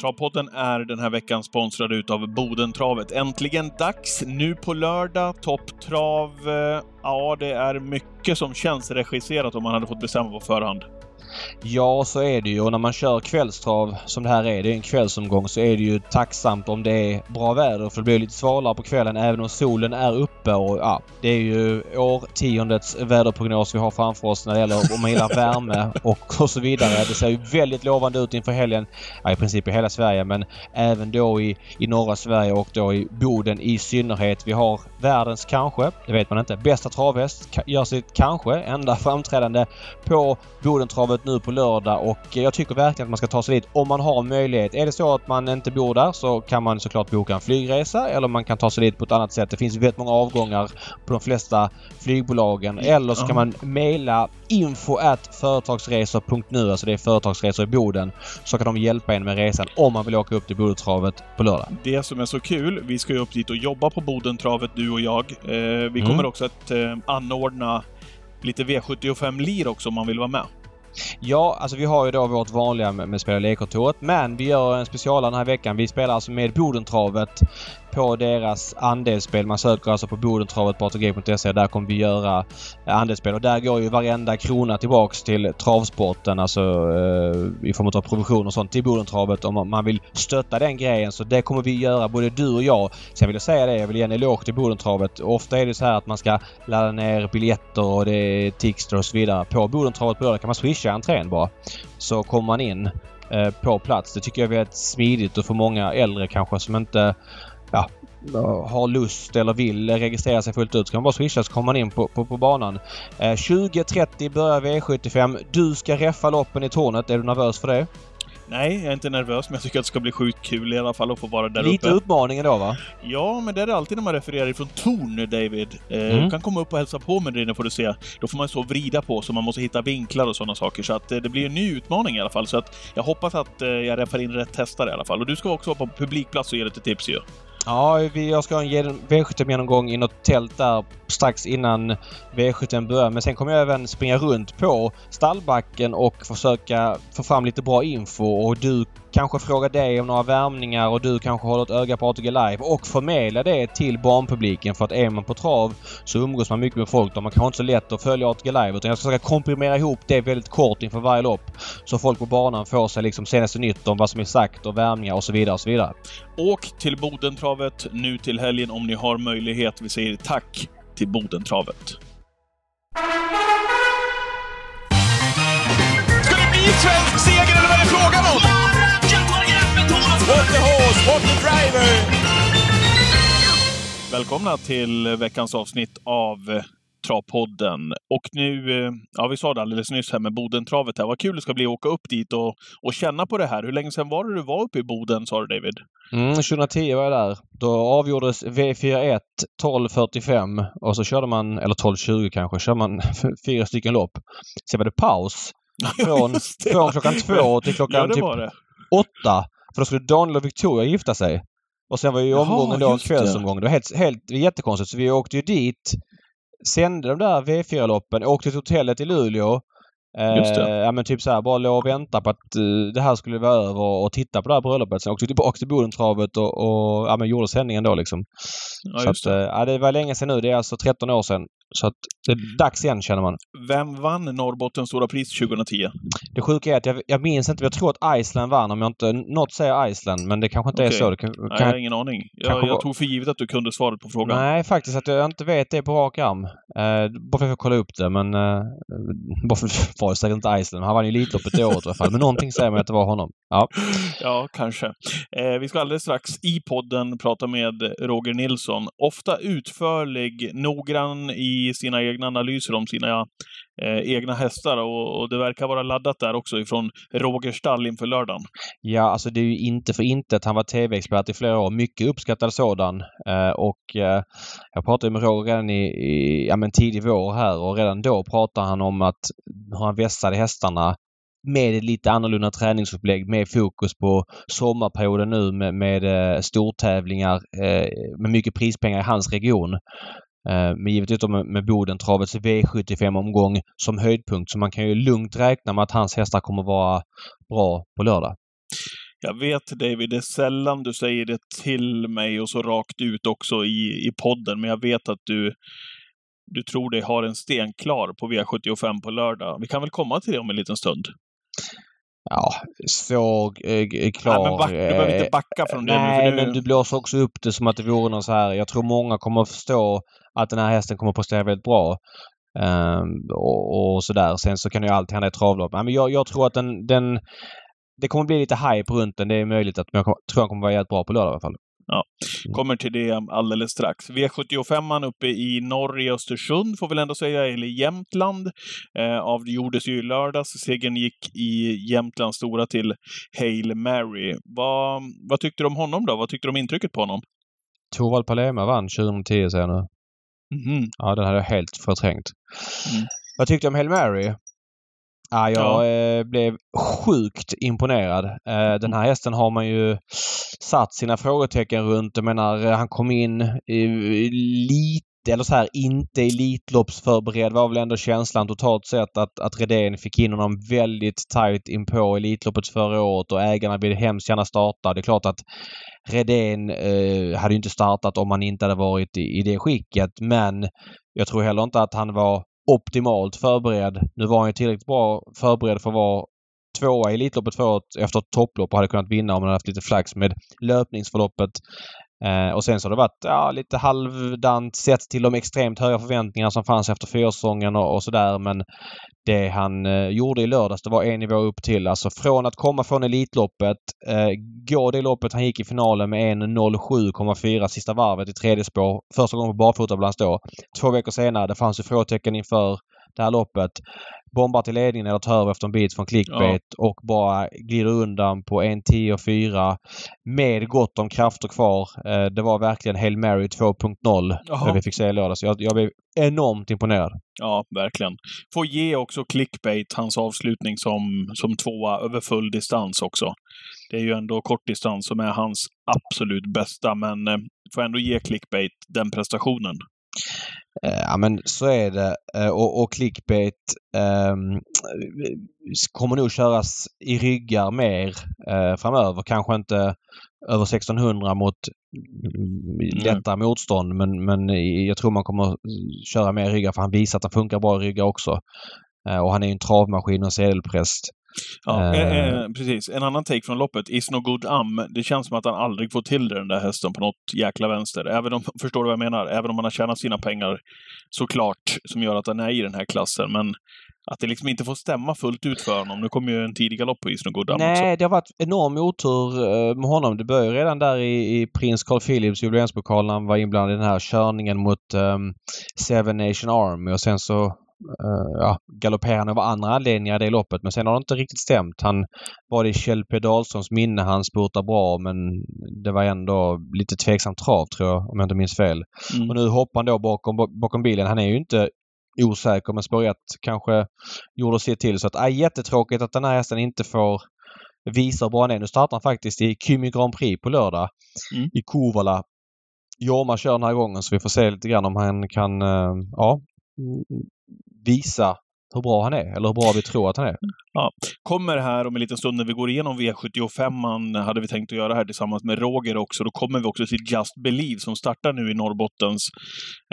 Travpodden är den här veckan sponsrad utav Bodentravet. Äntligen dags! Nu på lördag, topptrav. Eh, ja, det är mycket som känns regisserat om man hade fått bestämma på förhand. Ja, så är det ju. Och när man kör kvällstrav som det här är, det är en kvällsomgång, så är det ju tacksamt om det är bra väder. För det blir lite svalare på kvällen även om solen är uppe. Och ja, det är ju årtiondets väderprognos vi har framför oss när det gäller om man gillar värme och, och så vidare. Det ser ju väldigt lovande ut inför helgen. Ja, i princip i hela Sverige, men även då i, i norra Sverige och då i Boden i synnerhet. Vi har världens kanske, det vet man inte, bästa travhäst. Gör sitt kanske enda framträdande på Bodentravet nu på lördag och jag tycker verkligen att man ska ta sig dit om man har möjlighet. Är det så att man inte bor där så kan man såklart boka en flygresa eller man kan ta sig dit på ett annat sätt. Det finns väldigt många avgångar på de flesta flygbolagen. Eller så kan man mejla info företagsresor.nu, alltså det är företagsresor i Boden, så kan de hjälpa en med resan om man vill åka upp till Bodentravet på lördag. Det som är så kul, vi ska ju upp dit och jobba på Bodentravet, du och jag. Eh, vi kommer mm. också att eh, anordna lite V75-lir också om man vill vara med. Ja, alltså vi har ju då vårt vanliga med, med Spela lekkontoret men vi gör en special den här veckan. Vi spelar alltså med Bodentravet på deras andelsspel. Man söker alltså på bodentravet på ATG.se. Där kommer vi göra eh, andelsspel och där går ju varenda krona tillbaks till travsporten. Alltså eh, i form av provision och sånt till Bodentravet om man vill stötta den grejen. Så det kommer vi göra både du och jag. Sen vill jag säga det, jag vill ge en eloge till Bodentravet. Ofta är det så här att man ska ladda ner biljetter och det är Tixter och så vidare. På Bodentravet på lördag kan man swisha entrén bara. Så kommer man in eh, på plats. Det tycker jag är väldigt smidigt och för många äldre kanske som inte har lust eller vill registrera sig fullt ut så kan man bara swisha så kommer man in på, på, på banan. Eh, 20.30 börjar V75. Du ska reffa loppen i tornet. Är du nervös för det? Nej, jag är inte nervös, men jag tycker att det ska bli sjukt kul i alla fall att få vara där Lite uppe. Lite utmaning då va? Ja, men det är det alltid när man refererar ifrån torn, David. Eh, mm. Du kan komma upp och hälsa på med det får du se. Då får man så vrida på, så man måste hitta vinklar och sådana saker. Så att eh, det blir en ny utmaning i alla fall. Så att jag hoppas att eh, jag räffar in rätt hästar i alla fall. Och du ska också vara på publikplats och ge lite tips ju. Ja, jag ska ha en V75-genomgång i något tält där strax innan V75 börjar. Men sen kommer jag även springa runt på stallbacken och försöka få fram lite bra info. Och du kanske fråga dig om några värmningar och du kanske håller ett öga på ATG Live och förmedla det till barnpubliken. För att är man på trav så umgås man mycket med folk och man kanske inte så lätt att följa ATG Live. Utan jag ska försöka komprimera ihop det väldigt kort inför varje lopp. Så folk på banan får sig liksom senaste nytt om vad som är sagt och värmningar och så vidare och så vidare. Åk till Bodentravet nu till helgen om ni har möjlighet. Vi säger tack till Bodentravet. Ska det bli svensk seger eller vad är det frågan om? What the horse, what the driver! Välkomna till veckans avsnitt av Travpodden. Och nu, eh, ja vi sa det alldeles nyss här med Bodentravet här. Vad kul det ska bli att åka upp dit och, och känna på det här. Hur länge sedan var det du var uppe i Boden, sa du David? Mm, 2010 var jag där. Då avgjordes V41 12.45 och så körde man, eller 12.20 kanske, körde man fyra stycken lopp. Sen var det paus. Från, från klockan två till klockan ja, typ åtta. För då skulle Daniel och Victoria gifta sig. Och sen var ju omgången då en kvällsomgång. Det var helt, helt jättekonstigt. Så vi åkte ju dit, sände de där V4-loppen, åkte till hotellet i Luleå. Just det. Eh, ja men typ så här, bara låg och vänta på att uh, det här skulle vara över och titta på det här bröllopet. Sen åkte vi tillbaka till Bodentravet och, och ja, men gjorde sändningen då liksom. Ja, så att, det. Uh, ja, det var länge sedan nu. Det är alltså 13 år sedan. Så att det är dags igen känner man. Vem vann Norrbottens stora pris 2010? Det sjuka är att jag, jag minns inte. Jag tror att Iceland vann om jag inte... Något säger Iceland men det kanske inte okay. är så. Det kan, Nej, jag har ingen aning. Jag, jag tog för givet att du kunde svaret på frågan. Nej, faktiskt att jag inte vet det på rak arm. Uh, bara för att jag kolla upp det men... Uh, bara för att det säkert inte Iceland. Han vann ju Elitloppet det året i alla fall. Men någonting säger mig att det var honom. Ja, ja kanske. Eh, vi ska alldeles strax i podden prata med Roger Nilsson. Ofta utförlig, noggrann i sina egna analyser om sina eh, egna hästar och, och, det verkar vara laddat där också ifrån Roger stall inför lördagen. Ja, alltså det är ju inte för intet. Han var tv-expert i flera år. Mycket uppskattad sådan. Eh, och eh, jag pratade med Roger redan i, i ja, men tidig vår här och redan då pratade han om att hur han vässade hästarna med ett lite annorlunda träningsupplägg med fokus på sommarperioden nu med, med eh, stortävlingar eh, med mycket prispengar i hans region. Eh, men givetvis med, med Bodentravets V75-omgång som höjdpunkt så man kan ju lugnt räkna med att hans hästar kommer vara bra på lördag. Jag vet David, det är sällan du säger det till mig och så rakt ut också i, i podden, men jag vet att du, du tror dig har en sten klar på V75 på lördag. Vi kan väl komma till det om en liten stund? Ja, så eh, klar. Nej, men back, du behöver inte backa från det Nej, nu. Men du blåser också upp det som att det vore någon så här. Jag tror många kommer att förstå att den här hästen kommer att prestera väldigt bra. Um, och, och sådär. Sen så kan ju allt hända i travlopp. Men jag, jag tror att den, den... Det kommer bli lite hype runt den. Det är möjligt att men jag tror den kommer vara jävligt bra på lördag i alla fall. Ja, kommer till det alldeles strax. V75 uppe i norr i Östersund får vi ändå säga, eller Jämtland, eh, avgjordes ju i lördags. Segern gick i Jämtlands stora till Hail Mary. Vad, vad tyckte du om honom då? Vad tyckte du om intrycket på honom? Torvald Palema vann 2010 säger jag nu. Mm. Ja, den hade jag helt förträngt. Mm. Vad tyckte du om Hail Mary? Ja, jag Ja. eh, blev sjukt imponerad. Eh, den här hästen har man ju satt sina frågetecken runt. Jag menar, eh, han kom in i, lite, eller så här, inte Elitloppsförberedd var väl ändå känslan totalt sett att, att Redén fick in honom väldigt tajt inpå Elitloppet förra året och ägarna ville hemskt gärna starta. Det är klart att Redén eh, hade inte startat om han inte hade varit i, i det skicket men jag tror heller inte att han var optimalt förberedd. Nu var han ju tillräckligt bra förberedd för att vara tvåa i Elitloppet förra året efter ett topplopp och hade kunnat vinna om han hade haft lite flax med löpningsförloppet. Eh, och sen så har det varit ja, lite halvdant sett till de extremt höga förväntningar som fanns efter fyrasäsongen och, och sådär. Men det han eh, gjorde i lördags det var en nivå upp till. Alltså från att komma från Elitloppet, eh, gå det loppet han gick i finalen med 1.07,4 sista varvet i tredje spår. Första gången på barfota bland då. Två veckor senare, det fanns ju frågetecken inför det här loppet. Bombar till ledningen eller tar över efter en bit från clickbait och bara glider undan på 1.10,4 med gott om krafter kvar. Eh, det var verkligen Hail Mary 2.0 Jaha. det vi fick se i lördags. Jag, jag blev enormt imponerad. Ja, verkligen. Får ge också clickbait hans avslutning som, som tvåa över full distans också. Det är ju ändå kortdistans som är hans absolut bästa, men eh, får ändå ge clickbait den prestationen. Eh, Ja men så är det. Eh, Och, och clickbait ehm, kommer nog köras i ryggar mer eh, framöver. Kanske inte över 1600 mot mm, lättare motstånd men, men jag tror man kommer köra mer i ryggar för han visar att han funkar bra i ryggar också. Eh, Och han är ju en travmaskin och sedelpräst. Ja, Eh. eh, eh, precis. En annan take från loppet. Is no good am. Det känns som att han aldrig får till det, den där hästen på något jäkla vänster. Även om, förstår du vad jag menar? Även om han har tjänat sina pengar såklart, som gör att han är i den här klassen. Men att det liksom inte får stämma fullt ut för honom. Nu kommer ju en tidig galopp på Is no good am också. Nej, det har varit enorm otur eh, med honom. Det började redan där i, i prins Carl Philips jubileumspokal när han var inblandad i den här körningen mot um, Seven Nation Army och sen så ja, galopperade av andra anledningar i det loppet men sen har det inte riktigt stämt. Han var det i Kjell P Dahlströms minne han spurtade bra men det var ändå lite tveksamt trav tror jag om jag inte minns fel. Mm. Och nu hoppar han då bakom, bakom bilen. Han är ju inte osäker men spår 1 kanske gjorde sitt till. Så att, äh, jättetråkigt att den här hästen inte får visa hur bra han är. Nu startar han faktiskt i Kymi Grand Prix på lördag Mm. i Kovala. Jorma kör den här gången så vi får se lite grann om han kan eh, ja, visa hur bra han är eller hur bra vi tror att han är. kommer här om en liten stund när vi går igenom V75 man hade vi tänkt att göra här tillsammans med Roger också. Då kommer vi också till Just Believe som startar nu i Norrbottens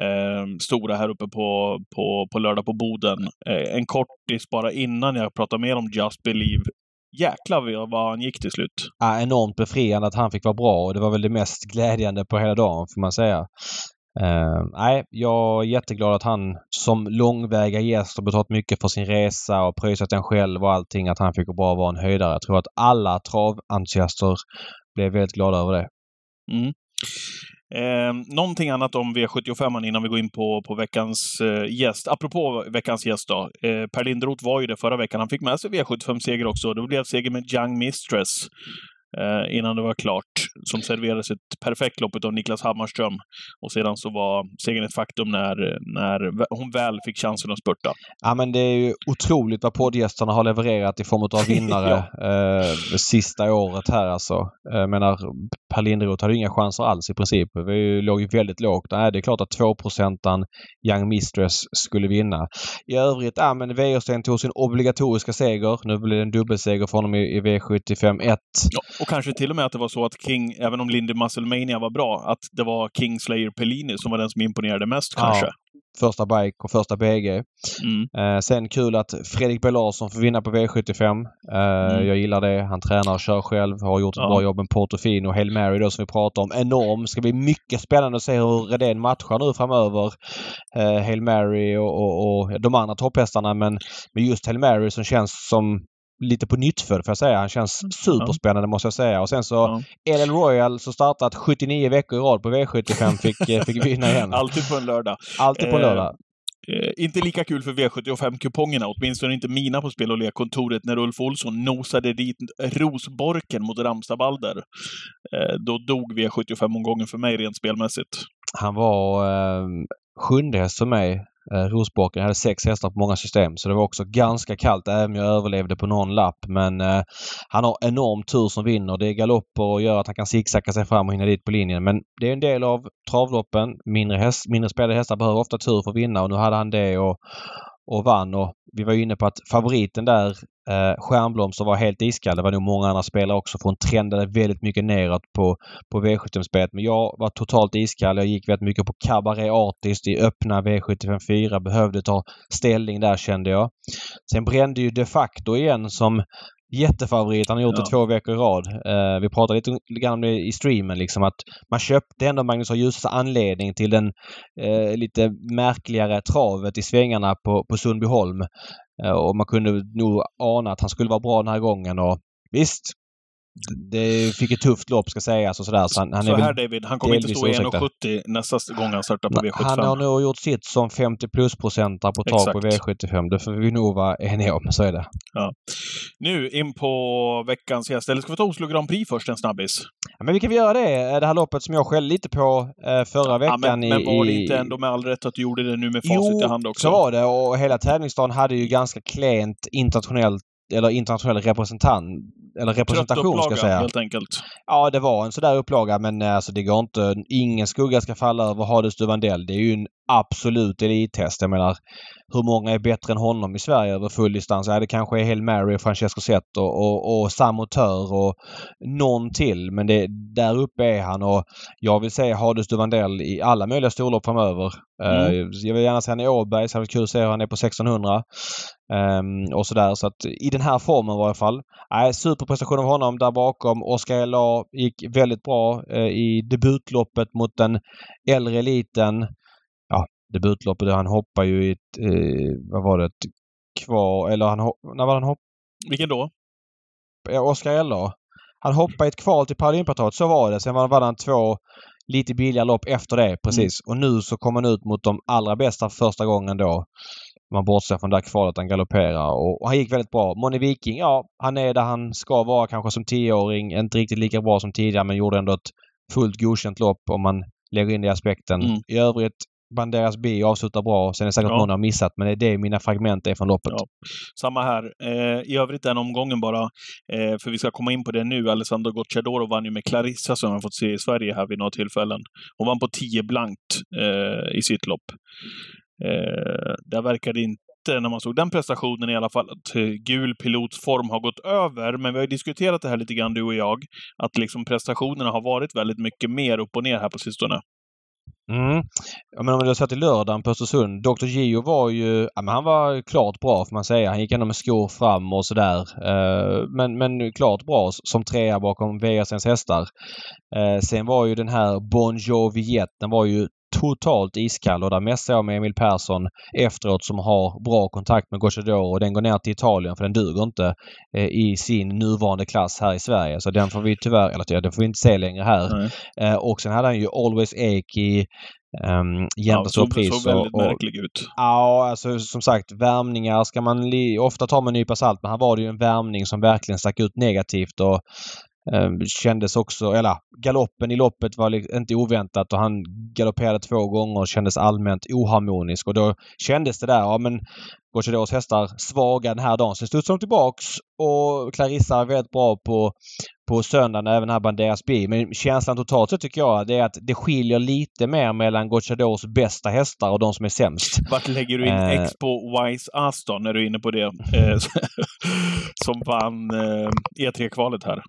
eh, stora här uppe på, på, på lördag på Boden. Eh, en kortis bara innan jag pratar mer om Just Believe. Jäklar vad han gick till slut. Ja, enormt befriande att han fick vara bra och det var väl det mest glädjande på hela dagen får man säga. Uh, nej, jag är jätteglad att han som långväga gäst har betalat mycket för sin resa och pröjsat den själv och allting. Att han fick bara vara en höjdare. Jag tror att alla traventusiaster blev väldigt glada över det. Mm. Eh, någonting annat om V75 innan vi går in på, på veckans eh, gäst. Apropå veckans gäst då. Eh, per Lindroth var ju det förra veckan. Han fick med sig V75-seger också. Det blev seger med Young Mistress eh, innan det var klart. Som serverades ett perfekt lopp av Niklas Hammarström. Och sedan så var segern ett faktum när, när hon väl fick chansen att spurta. Ja men det är ju otroligt vad poddgästerna har levererat i form av vinnare eh, det sista året här alltså. Jag menar Per Linderoth hade inga chanser alls i princip. Vi låg ju väldigt lågt. Nej, det är klart att 2 Young Mistress skulle vinna. I övrigt, ja men Wäjersten tog sin obligatoriska seger. Nu blir det en dubbelseger för honom i, i V75 1. Ja, och kanske till och med att det var så att King, även om Lindy Musclemania var bra, att det var Kingslayer Pellini som var den som imponerade mest kanske. Ja, första bike och första BG. Mm. Eh, sen kul att Fredrik B Larsson får vinna på V75. Eh, Mm. Jag gillar det. Han tränar och kör själv. Har gjort ett Ja. bra jobb med Portofino. Hail Mary då som vi pratar om. Enorm. Ska bli mycket spännande att se hur Redén matchar nu framöver. Eh, Hail Mary och, och, och de andra topphästarna men, men just Hail Mary som känns som lite på nytt för får jag säga. Han känns superspännande måste jag säga. Och sen så Ja. LL Royal som startat 79 veckor i rad på V75 fick, eh, fick vinna igen. Alltid på en lördag. Alltid på Eh, lördag. Eh, inte lika kul för V75-kupongerna, åtminstone inte mina på spel och lekkontoret, när Ulf Olsson nosade dit Rosborken mot Ramstabalder. Eh, då dog V75-omgången för mig rent spelmässigt. Han var eh, sjunde häst för mig. Eh, Rosbocken hade sex hästar på många system så det var också ganska kallt även om jag överlevde på någon lapp. Men eh, han har enorm tur som vinner. Det är galopper och gör att han kan zigzacka sig fram och hinna dit på linjen. Men det är en del av travloppen. Mindre, häst, mindre spelade hästar behöver ofta tur för att vinna och nu hade han det och, och vann. Och vi var inne på att favoriten där, eh, Stjärnblomster, var helt iskall. Det var nog många andra spelare också för hon trendade väldigt mycket neråt på, på V75-spelet. Men jag var totalt iskall. Jag gick väldigt mycket på Cabaret Artist i öppna V75 4. Behövde ta ställning där kände jag. Sen brände ju de facto igen som jättefavorit. Han har gjort Ja. det två veckor i rad. Eh, vi pratade lite grann om det i streamen liksom att man köpte ändå Magnus A. Djurses anledning till den eh, lite märkligare travet i svängarna på, på Sundbyholm. Eh, och man kunde nog ana att han skulle vara bra den här gången och visst. Det fick ett tufft lopp ska sägas och sådär. Så han, han så är här David, han kommer inte stå i ursäktad. 1,70 nästa gång han startar på V75. han har nog gjort sitt som 50 plus procentare på tag på Exakt. V75. Det får vi nog vara eniga om. Så är det. Nu in på veckans gäst. Eller ska vi ta Oslo Grand Prix först, en snabbis? Ja, men vi kan väl göra det. Det här loppet som jag skällde lite på eh, förra veckan Ja, men, i... men var det inte ändå med all rätt att du gjorde det nu med facit Jo, i hand också? så var det. Och hela tävlingsdagen hade ju ganska klent internationellt eller internationell representant eller representation ska upplaga, jag säga. helt enkelt. Ja, det var en sådär upplaga men eh, alltså det går inte. Ingen skugga ska falla över Hades Duvandell. Det är ju en absolut elithäst. Jag menar, hur många är bättre än honom i Sverige över full distans? Ja, det kanske är Hail Mary och Francesco Zet och, och, och Sam Auteur och någon till. Men det, där uppe är han och jag vill se Hades Duvandell i alla möjliga storlopp framöver. Eh, Mm. jag vill gärna se han i Åberg. Så det kul att se hur han är på 1600. Ehm, och sådär. Så att i den här formen i varje fall. Nej, superprestation av honom där bakom. Oskar L.A. gick väldigt bra eh, i debutloppet mot den äldre eliten. Ja, debutloppet, han hoppar ju i ett, eh, vad var det, ett kvar, eller han när var han hopp, Vilken då? Oskar L.A. Han hoppade i ett kval till Paralympiatravet, så var det. Sen var var han två lite billiga lopp efter det precis. Och nu så kom han ut mot de allra bästa för första gången då. Man bortser från det där kvalet han galopperar och, och han gick väldigt bra. Moni Viking, ja han är där han ska vara kanske som tioåring. Inte riktigt lika bra som tidigare men gjorde ändå ett fullt godkänt lopp om man lägger in det i aspekten. Mm. I övrigt Banderas B avslutar bra. Sen är det säkert Ja. någon har missat men det är det mina fragment är från loppet. Ja. Samma här. Eh, I övrigt den omgången bara, eh, för vi ska komma in på det nu. Alessandro Gocciadoro vann ju med Clarissa som jag fått se i Sverige här vid några tillfällen. Hon vann på 10 blankt eh, i sitt lopp. Eh, där verkade inte, när man såg den prestationen i alla fall, att eh, gul pilotsform har gått över. Men vi har ju diskuterat det här lite grann, du och jag, att liksom prestationerna har varit väldigt mycket mer upp och ner här på sistone. Mm. Ja, men om du har sett i lördagen på Östersund. Dr. Gio var ju... Ja, men han var klart bra får man säga. Han gick ändå med skor fram och sådär. Eh, men, men klart bra som trea bakom VSNs hästar. Eh, sen var ju den här Bon Joviet, den var ju totalt iskall och där messade jag med Emil Persson efteråt som har bra kontakt med Gocciadoro och den går ner till Italien för den duger inte eh, i sin nuvarande klass här i Sverige. Så den får vi tyvärr, eller ja, den får vi inte se längre här. Eh, och sen hade han ju Always Ake i um, Jämta såg, pris. såg väldigt och, och, märklig ut. Ja, alltså som sagt värmningar ska man ofta ta med en nypa salt. Men här var det ju en värmning som verkligen stack ut negativt och kändes också, eller galoppen i loppet var inte oväntat och han galopperade två gånger och kändes allmänt oharmonisk och då kändes det där, ja men Gocciadoros hästar svaga den här dagen. Sen studsade de tillbaks och Clarissa är väldigt bra på på söndagen även här Banderas Bi. Men känslan totalt sett tycker jag det är att det skiljer lite mer mellan Gocciadors bästa hästar och de som är sämst. Vart lägger du in Eh. Expo Wise då, när du är inne på det? Eh, som vann eh, E3-kvalet här.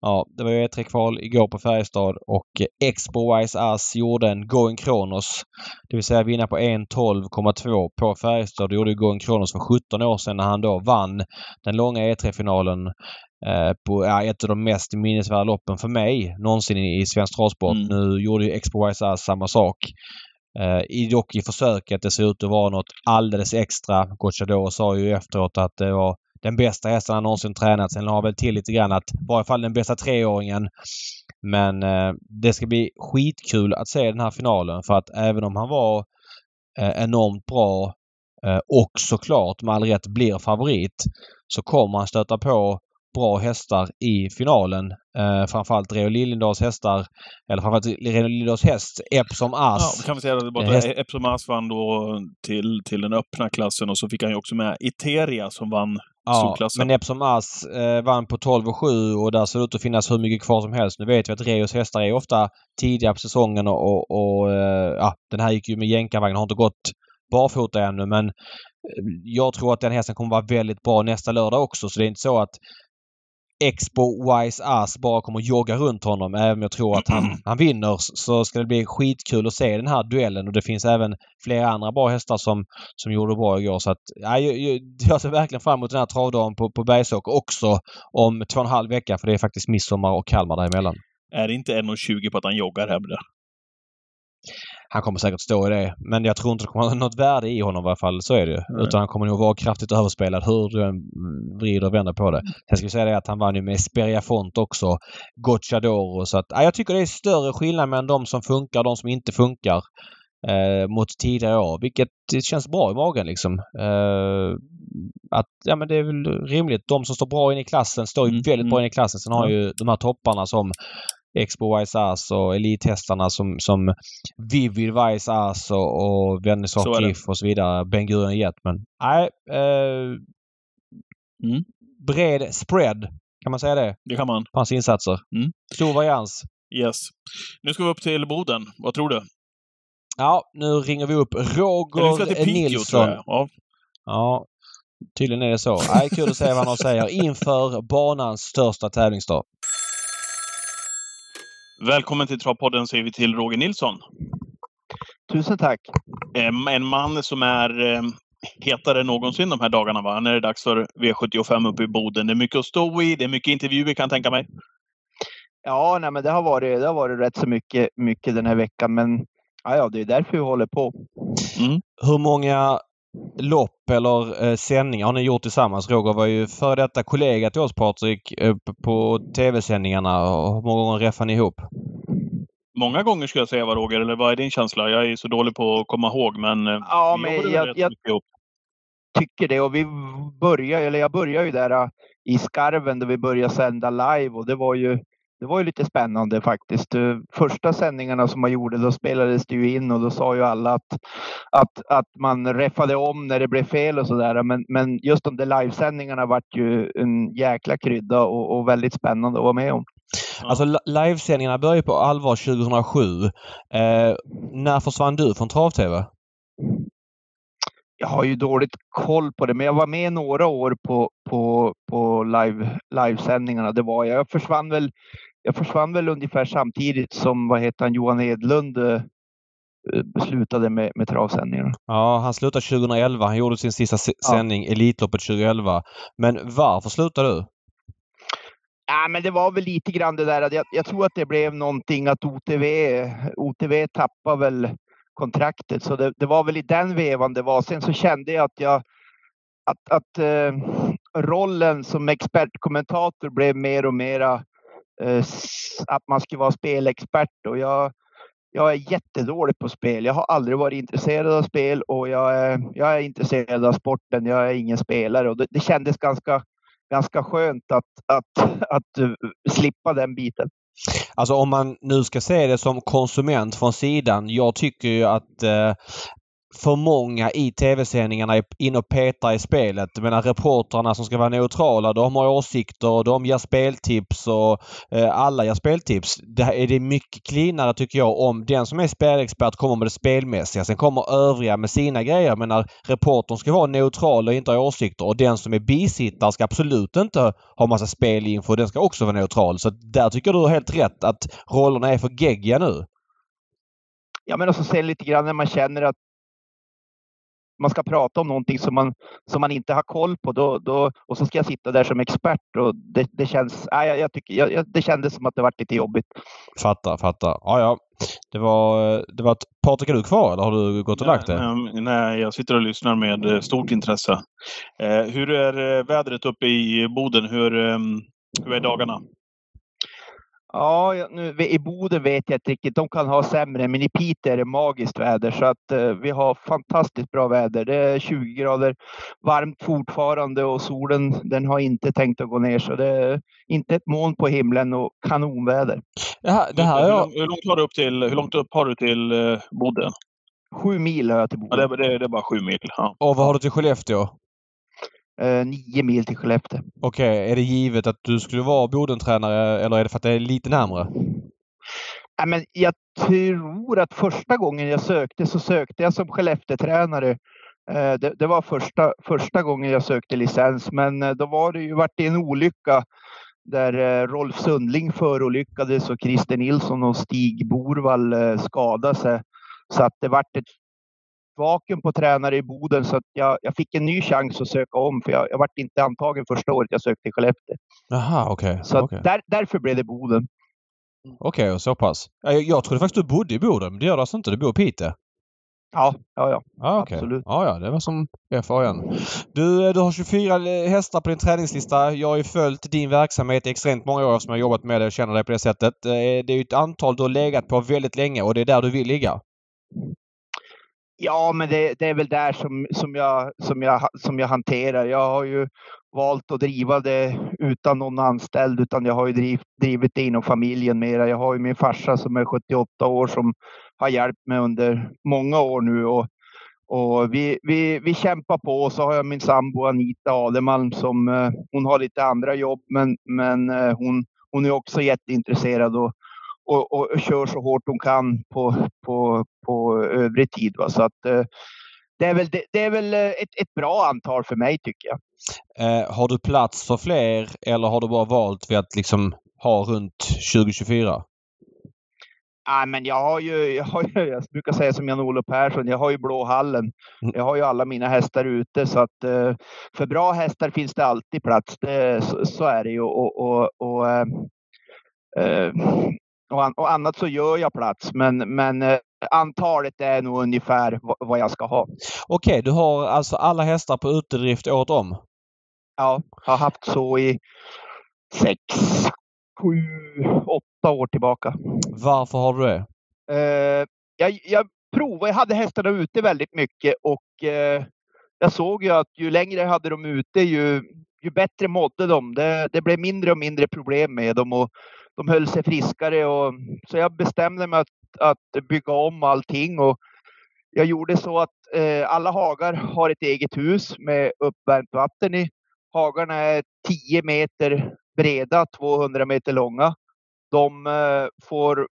Ja, det var ju E3-kval igår på Färjestad och eh, Expo Wise Ass gjorde en Going Kronos. Det vill säga vinna på 1.12,2 på Färjestad. Det gjorde ju Going Kronos för 17 år sedan när han då vann den långa E3-finalen eh, på ja, ett av de mest minnesvärda loppen för mig någonsin i, i svensk travsport. Mm. Nu gjorde ju Expo Wise Ass samma sak. Eh, i, dock i försöket. Det ser ut att vara något alldeles extra. Gocciador sa ju efteråt att det var den bästa hästen han någonsin tränat. Sen la väl till lite grann att i varje fall den bästa treåringen. Men eh, det ska bli skitkul att se den här finalen för att även om han var eh, enormt bra eh, och såklart med all rätt blir favorit så kommer han stöta på bra hästar i finalen. Eh, framförallt Reo Liljendals hästar, eller framförallt Reo Liljendals häst Epsom Ja, As. kan vi säga att det Eh, bara häst- Epsom Ass vann då till, till den öppna klassen och så fick han ju också med Iteria som vann Ja, men Epsom As eh, vann på 12 och 7 och där ser det ut att finnas hur mycket kvar som helst. Nu vet vi att Reos hästar är ofta tidiga på säsongen och, och, och eh, ja, den här gick ju med jänkarvagn har inte gått barfota ännu men eh, jag tror att den hästen kommer vara väldigt bra nästa lördag också så det är inte så att Expo Wise Ass bara kommer jogga runt honom. Även om jag tror att han, han vinner så ska det bli skitkul att se den här duellen och det finns även flera andra bra hästar som, som gjorde bra igår. Så att, ja, jag, jag, ser verkligen fram emot den här travdagen på, på Bergsåker också om två och en halv vecka för det är faktiskt midsommar och Kalmar däremellan. Är det inte 1,20 på att han joggar hem det? Han kommer säkert stå i det. Men jag tror inte det kommer ha något värde i honom i alla fall. Så är det ju. Nej. Utan han kommer nog vara kraftigt överspelad hur du än vrider och vänder på det. Sen ska vi säga det att han vann ju med Speria Font också. Gocciadoro. Så att, ja, jag tycker det är större skillnad mellan de som funkar och de som inte funkar. Eh, mot tidigare år. Vilket det känns bra i magen liksom. Eh, att, ja men det är väl rimligt. De som står bra in i klassen står ju Mm, väldigt bra mm. in i klassen. Sen har ju de här topparna som Expo Wise Ass och elithästarna som, som Vivid Wise Ass och, och det. GIF och så vidare. Ben Gurion Jet. Men nej. Eh, Mm. Bred spread. Kan man säga det? Det kan man. På hans insatser. Mm. Stor varians. Yes. Nu ska vi upp till Boden. Vad tror du? Ja, nu ringer vi upp Roger tror Nilsson. Ja. Ja, tydligen är det så. Nej, kul att se vad han säger inför banans största tävlingsdag. Välkommen till Travpodden säger vi till Roger Nilsson. Tusen tack. En man som är eh, hetare än någonsin de här dagarna. Va? När det är dags för V75 uppe i Boden. Det är mycket att stå i. Det är mycket intervjuer kan jag tänka mig. Ja, nej, men det har varit, det har varit rätt så mycket, mycket den här veckan, men ja, ja, det är därför vi håller på. Hur många lopp eller eh, sändningar har ni gjort tillsammans? Roger var ju före detta kollega till oss Patrik eh, på tv-sändningarna. Och Hur många gånger räffade ni ihop? Många gånger skulle jag säga, Roger. Eller vad är din känsla? Jag är så dålig på att komma ihåg, men, eh, Ja, men jag- jag- ihop. Tycker det och vi börjar, eller jag började ju där äh, i Skarven där vi började sända live och det var ju det var ju lite spännande faktiskt. Eh, Första sändningarna som man gjorde, då spelades det ju in och då sa ju alla att, att, att man räffade om när det blev fel och sådär. Men, men just de där livesändningarna vart ju en jäkla krydda och, och väldigt spännande att vara med om. Alltså li- livesändningarna började på allvar 2007. Eh, när försvann du från trav-tv? jag har ju dåligt koll på det, men jag var med några år på, på, på live, livesändningarna. Det var jag. Jag försvann väl, jag försvann väl ungefär samtidigt som vad heter han, Johan Edlund eh, slutade med, med travsändningarna. Ja, han slutade 2011. Han gjorde sin sista se- Ja. sändning, Elitloppet 2011. Men varför slutade du? Ja, men det var väl lite grann det där att jag, jag tror att det blev någonting att OTV, OTV tappade väl kontraktet. Så det, det var väl i den vevan det var. Sen så kände jag att jag att, att eh, rollen som expertkommentator blev mer och mera Eh, att man skulle vara spelexpert och jag, jag är jättedålig på spel. Jag har aldrig varit intresserad av spel och jag är, jag är intresserad av sporten. Jag är ingen spelare och det, det kändes ganska, ganska skönt att, att, att eh, slippa den biten. Alltså om man nu ska se det som konsument från sidan. Jag tycker ju att eh, för många i tv-sändningarna in och petar i spelet. Jag menar reportrarna som ska vara neutrala, de har åsikter och de ger speltips och eh, alla ger speltips. Det är det mycket cleanare tycker jag om den som är spelexpert kommer med det spelmässiga. Sen kommer övriga med sina grejer. Jag menar reportern ska vara neutral och inte ha åsikter och den som är bisittare ska absolut inte ha massa spelinfo. Den ska också vara neutral. Så där tycker du har helt rätt att rollerna är för geggiga nu. Ja, men också sen lite grann när man känner att man ska prata om någonting som man, som man inte har koll på då, då, och så ska jag sitta där som expert och det, det känns, nej, jag, jag tycker, jag, det kändes som att det varit lite jobbigt. Fattar, fattar. Ja, ja. Det var, det var ett, Patrik, är du kvar eller har du gått och lagt dig? Nej, nej, jag sitter och lyssnar med eh, stort intresse. Eh, hur är eh, vädret uppe i Boden? Hur, eh, hur är dagarna? Ja, nu, i Boden vet jag inte riktigt. De kan ha sämre, men i Piteå är det magiskt väder så att eh, vi har fantastiskt bra väder. Det är 20 grader varmt fortfarande och solen den har inte tänkt att gå ner så det är inte ett moln på himlen och kanonväder. Det här hur, jag... lång, hur, långt har du upp till, hur långt upp har du till eh, Boden? Sju mil har jag till Ja, Boden. det, det, det är bara sju mil. Ja. Och vad har du till Skellefteå? Eh, nio mil till Skellefteå. Okej, är det givet att du skulle vara Bodentränare eller är det för att det är lite närmre? Nej, men jag tror att första gången jag sökte så sökte jag som Skellefteåtränare. Eh, Det, det var första, första gången jag sökte licens, men eh, då var det ju varit en olycka där eh, Rolf Sundling förolyckades och Christer Nilsson och Stig Borvall skadade sig. Så att det vart ett vakuum på tränare i Boden så att jag, jag fick en ny chans att söka om för jag, jag vart inte antagen första året jag sökte i Skellefteå. Jaha, okej. Så att okej. där, därför blev det Boden. Okej, och så pass. Ja, Jag, jag trodde faktiskt du bodde i Boden, men det gör du alltså inte? Du bor i Piteå? Ja, ja, ja. Ja, okej. Absolut. Ja, ja, det var som FAN. Du, eh, du har 24 hästar på din träningslista. Jag har ju följt din verksamhet i extremt många år som jag har jobbat med dig och känner dig på det sättet. Eh, Det är ju ett antal du har legat på väldigt länge och det är där du vill ligga. Ja, men det, det är väl där som, som, jag, som, jag, som jag hanterar. Jag har ju valt att driva det utan någon anställd, utan jag har ju driv, drivit det inom familjen mera. Jag har ju min farsa som är 78 år som har hjälpt mig under många år nu och, och vi, vi, vi kämpar på. Och så har jag min sambo Anita Ademalm som eh, hon har lite andra jobb, men, men eh, hon, hon är också jätteintresserad och, och, och kör så hårt hon kan på, på, på övrig tid. Va? Så att, eh, det är väl, det, det är väl eh, ett, ett bra antal för mig tycker jag. Eh, har du plats för fler eller har du bara valt vid att liksom ha runt 2024? Ja, men jag har ju, jag, har ju, jag brukar säga som Jan-Olof Persson, jag har ju blå hallen. Mm. Jag har ju alla mina hästar ute så att eh, för bra hästar finns det alltid plats. Det, så, så är det ju. Och, och, och, eh, och, och annat så gör jag plats, men, men eh, antalet är nog ungefär vad, jag ska ha. Okej, du har alltså alla hästar på utedrift året om? Ja, har haft så i sex, sju, åtta år tillbaka. Varför har du det? Eh, jag, jag provade, jag hade hästarna ute väldigt mycket och eh, jag såg ju att ju längre jag hade dem ute ju, ju bättre mådde de. Det, det blev mindre och mindre problem med dem och de höll sig friskare. Och, så jag bestämde mig att, att bygga om allting och jag gjorde så att eh, alla hagar har ett eget hus med uppvärmt vatten i. Hagarna är 10 meter breda, 200 meter långa. De eh, får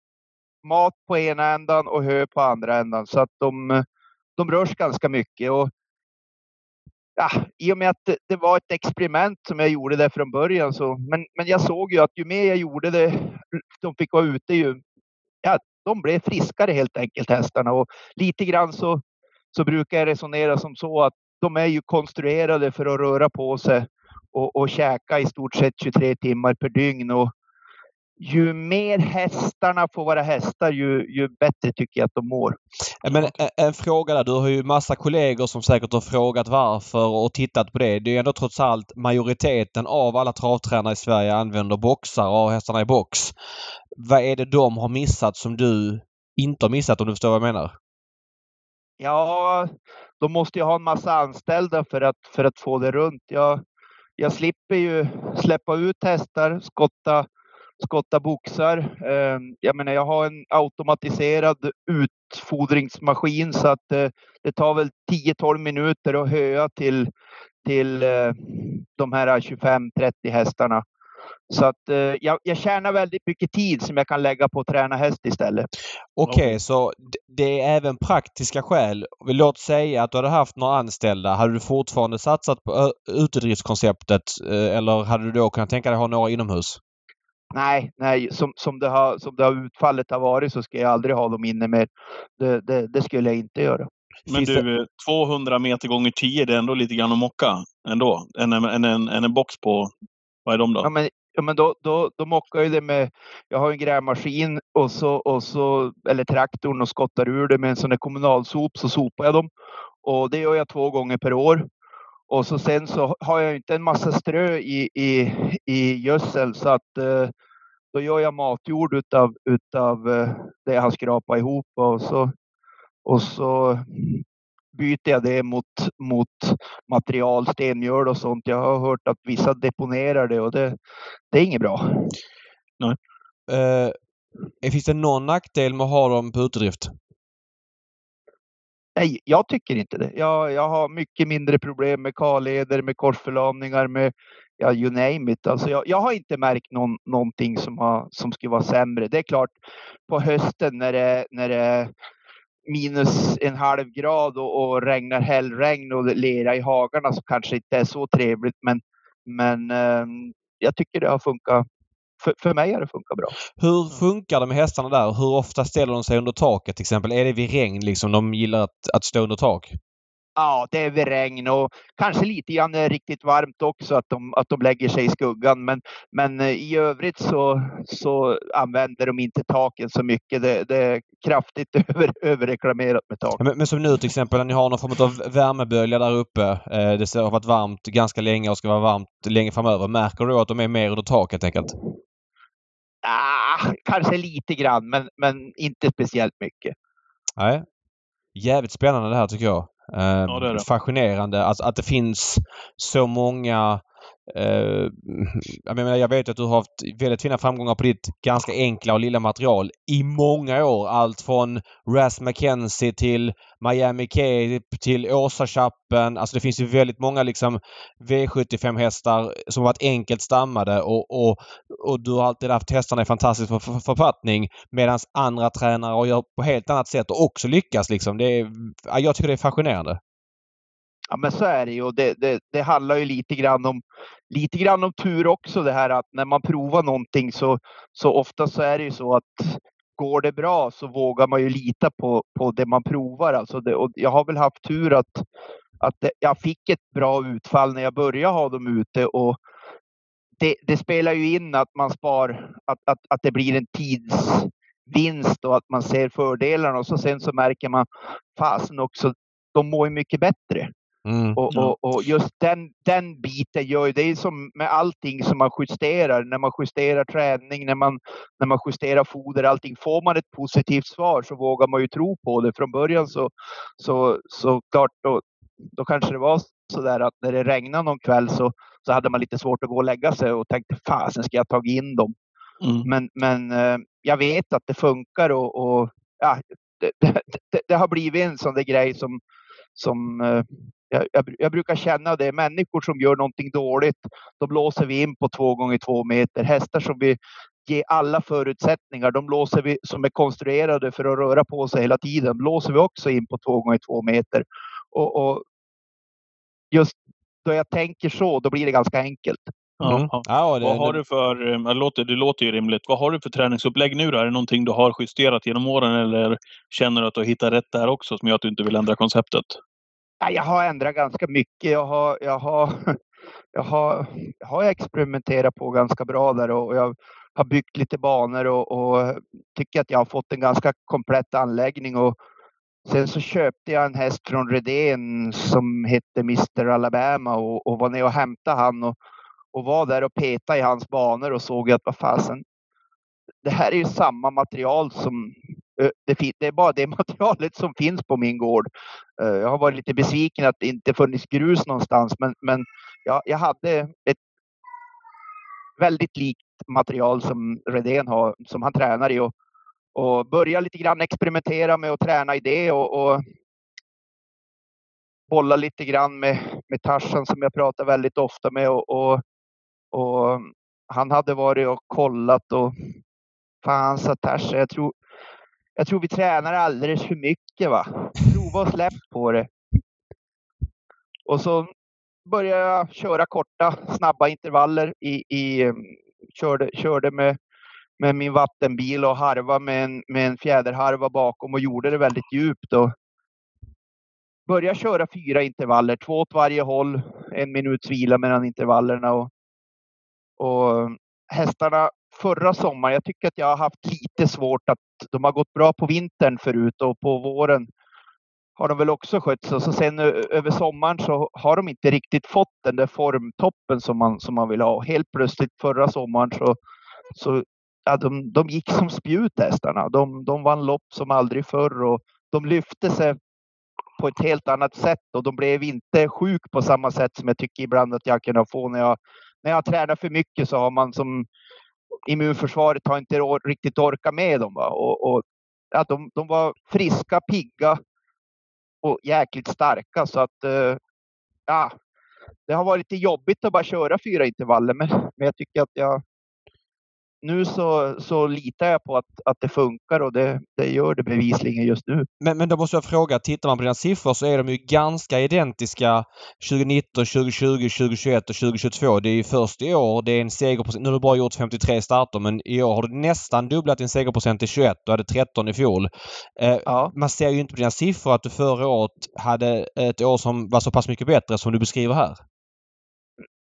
mat på ena ändan och hö på andra ändan så att de, eh, de rörs ganska mycket. Och, ja, I och med att det, det var ett experiment som jag gjorde där från början så, men, men jag såg ju att ju mer jag gjorde det, de fick vara ute ju, ja, de blev friskare helt enkelt hästarna. Och lite grann så, så brukar jag resonera som så att de är ju konstruerade för att röra på sig och, och käka i stort sett 23 timmar per dygn. Och ju mer hästarna får vara hästar ju, ju bättre tycker jag att de mår. Men en, en fråga där. Du har ju massa kollegor som säkert har frågat varför och tittat på det. Det är ändå trots allt majoriteten av alla travtränare i Sverige använder boxar och har hästarna i box. Vad är det de har missat som du inte har missat om du förstår vad jag menar? Ja, de måste ju ha en massa anställda för att, för att få det runt. Jag, jag slipper ju släppa ut hästar, skotta, skotta boxar. Ehm, jag menar, jag har en automatiserad utfodringsmaskin så att eh, det tar väl 10-12 minuter att höja till, till eh, de här 25-30 hästarna. Så att eh, jag, jag tjänar väldigt mycket tid som jag kan lägga på att träna häst istället. Okej, okay, så det är även praktiska skäl. Låt säga att du hade haft några anställda. Hade du fortfarande satsat på utedriftskonceptet eller hade du då kunnat tänka dig att ha några inomhus? Nej, nej som, som, det har, som det har utfallet har varit så ska jag aldrig ha dem inne mer. Det, det, det skulle jag inte göra. Men du, 200 meter gånger 10, det är ändå lite grann att mocka ändå. En, en, en, en box på, vad är de då? Ja, men, ja, men då, då, då mockar jag det med, jag har en grävmaskin och så, och så, eller traktorn och skottar ur det med en sån där kommunalsop så sopar jag dem. Och det gör jag två gånger per år. Och så sen så har jag inte en massa strö i, i, i gödsel så att eh, då gör jag matjord utav, utav eh, det jag har skrapat ihop och så, och så byter jag det mot, mot material, stenmjöl och sånt. Jag har hört att vissa deponerar det och det, det är inget bra. Nej. Uh, finns det någon nackdel med att ha dem på utedrift? Nej, jag tycker inte det. Jag, jag har mycket mindre problem med kalleder, med korsförlamningar, med ja, you name it. Alltså jag, jag har inte märkt någon, någonting som, har, som skulle vara sämre. Det är klart, på hösten när det, när det är minus en halv grad och, och regnar hällregn och lera i hagarna så kanske det inte är så trevligt. Men, men eh, jag tycker det har funkat för, för mig har det funkat bra. Hur funkar det med hästarna där? Hur ofta ställer de sig under taket till exempel? Är det vid regn liksom de gillar att, att stå under tak? Ja, det är vid regn och kanske lite grann riktigt varmt också att de, att de lägger sig i skuggan. Men, men eh, i övrigt så, så använder de inte taken så mycket. Det, det är kraftigt över, överreklamerat med tak. Men, men, som nu till exempel när ni har någon form av värmebölja där uppe. Eh, det har varit varmt ganska länge och ska vara varmt länge framöver. Märker du att de är mer under tak helt enkelt? Ah, kanske lite grann, men, men inte speciellt mycket. Nej. Jävligt spännande det här tycker jag. Eh, ja, det det. Fascinerande att, att det finns så många Uh, jag, menar, jag vet att du har haft väldigt fina framgångar på ditt ganska enkla och lilla material i många år. Allt från Ras McKenzie till Miami Cape till Åsa-chappen. Alltså det finns ju väldigt många liksom V75 hästar som har varit enkelt stammade och, och, och du har alltid haft hästarna i fantastisk för, författning medan andra tränare gör på helt annat sätt och också lyckas liksom. Det är, jag tycker det är fascinerande. Ja, men så är det ju. Det, det, det, handlar ju lite grann om lite grann om tur också det här att när man provar någonting så, så ofta så är det ju så att går det bra så vågar man ju lita på, på det man provar. Alltså det, och jag har väl haft tur att, att det, jag fick ett bra utfall när jag började ha dem ute och det, det spelar ju in att man spar, att, att, att det blir en tidsvinst och att man ser fördelarna och så sen så märker man fasen också, de mår ju mycket bättre. Mm, och, och, och, just den, den biten gör ju, det är som med allting som man justerar, när man justerar träning, när man, när man justerar foder, allting. Får man ett positivt svar så vågar man ju tro på det. Från början så, så, så klart, då, då kanske det var så där att när det regnade någon kväll så, så hade man lite svårt att gå och lägga sig och tänkte fasen ska jag ta in dem? Mm. Men, men eh, jag vet att det funkar och, och ja, det, det, det, det, har blivit en sån där grej som, som eh, jag, jag, jag, brukar känna det. Människor som gör någonting dåligt, då blåser vi in på två gånger två meter. Hästar som vi ger alla förutsättningar, de blåser vi, som är konstruerade för att röra på sig hela tiden, blåser vi också in på två gånger två meter. Och, och just då jag tänker så, då blir det ganska enkelt. Mm. Ja, det, Vad har du för, det låter, det låter ju rimligt. Vad har du för träningsupplägg nu då? Är det någonting du har justerat genom åren eller känner du att du har hittat rätt där också som gör att du inte vill ändra konceptet? Jag har ändrat ganska mycket. Jag har, jag har, jag har, jag har experimenterat på ganska bra där och jag har byggt lite banor och, och tycker att jag har fått en ganska komplett anläggning. Och sen så köpte jag en häst från Redén som hette Mr Alabama och, och var nere och hämtade han och, och var där och petade i hans banor och såg att vad fasen, det här är ju samma material som Eh, det, det, är bara det materialet som finns på min gård. Eh, jag har varit lite besviken att det inte funnits grus någonstans, men, men jag, jag hade ett väldigt likt material som Redén har, som han tränar i. Och, och börja lite grann experimentera med att träna i det och, och bolla lite grann med, med Tarzan som jag pratar väldigt ofta med. Och, och, och han hade varit och kollat och fan sa Tarzan, jag tror, jag tror vi tränar alldeles för mycket va. Prova och släpp på det. Och så började jag köra korta, snabba intervaller. I, i, mm, körde, körde med, med min vattenbil och harva med en, med en fjäderharva bakom och gjorde det väldigt djupt. Och började köra fyra intervaller, två åt varje håll, en minuts vila mellan intervallerna. Och, och mm, hästarna förra sommaren, jag tycker att jag har haft lite svårt att de har gått bra på vintern förut och på våren har de väl också skött sig. Så sen över sommaren så har de inte riktigt fått den där formtoppen som man, som man vill ha. Helt plötsligt förra sommaren så, så ja, de, de gick som spjut hästarna. De, de vann lopp som aldrig förr och de lyfte sig på ett helt annat sätt och de blev inte sjuk på samma sätt som jag tycker ibland att jag kan få när jag, när jag tränar för mycket så har man som immunförsvaret har inte riktigt orkat med dem. Va? Och, och att de, de var friska, pigga och jäkligt starka så att eh, ja, det har varit lite jobbigt att bara köra fyra intervaller men, men jag tycker att jag nu så, så litar jag på att, att det funkar och det, det gör det bevisligen just nu. Men, men då måste jag fråga, tittar man på dina siffror så är de ju ganska identiska 2019, 2020, 2021 och 2022. Det är ju först i år det är en segerprocent. Nu har du bara gjort 53 starter men i år har du nästan dubblat din segerprocent till 21. Du hade 13 i fjol. Eh, ja. Man ser ju inte på dina siffror att du förra året hade ett år som var så pass mycket bättre som du beskriver här.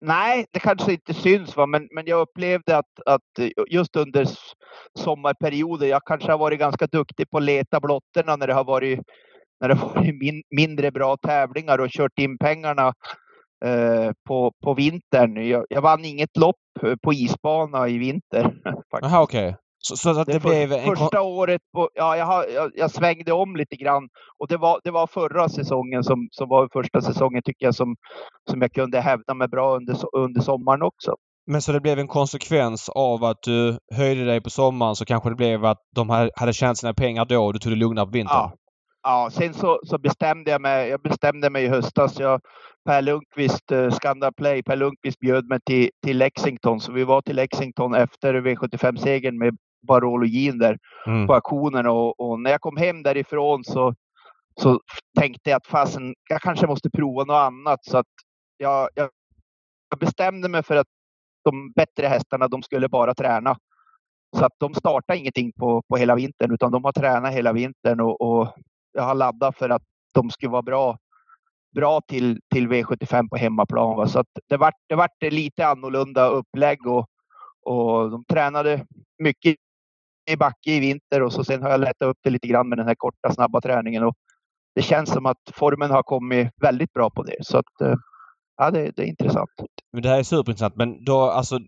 Nej, det kanske inte syns, va? Men, men jag upplevde att, att just under sommarperioden, jag kanske har varit ganska duktig på att leta blottorna när det har varit, när det har varit min, mindre bra tävlingar och kört in pengarna eh, på, på vintern. Jag, jag vann inget lopp på isbana i vinter. Jaha, okej. Okay. Så, så att det, det blev en... Första året, på, ja, jag, har, jag, jag, svängde om lite grann och det var, det var förra säsongen som, som var första säsongen tycker jag som, som jag kunde hävda mig bra under, under sommaren också. Men så det blev en konsekvens av att du höjde dig på sommaren så kanske det blev att de hade tjänat sina pengar då och du tog det lugnare på vintern? Ja. Ja, sen så, så bestämde jag mig. Jag bestämde mig i höstas. Jag, Per Lundqvist, uh, Scandal Play, Per Lundqvist bjöd mig till, till Lexington. Så vi var till Lexington efter V75-segern med barologin där mm. på auktionen och, och, när jag kom hem därifrån så, så tänkte jag att fasen, jag kanske måste prova något annat så att jag, jag bestämde mig för att de bättre hästarna, de skulle bara träna. Så att de startar ingenting på, på hela vintern utan de har tränat hela vintern och, och jag har laddat för att de skulle vara bra, bra till, till V75 på hemmaplan. Va? Så att det vart det vart lite annorlunda upplägg och, och de tränade mycket i backe i vinter och så sen har jag lättat upp det lite grann med den här korta snabba träningen. Och det känns som att formen har kommit väldigt bra på det. Så att, eh, ja, det, det är intressant. Men det här är superintressant. Men då alltså,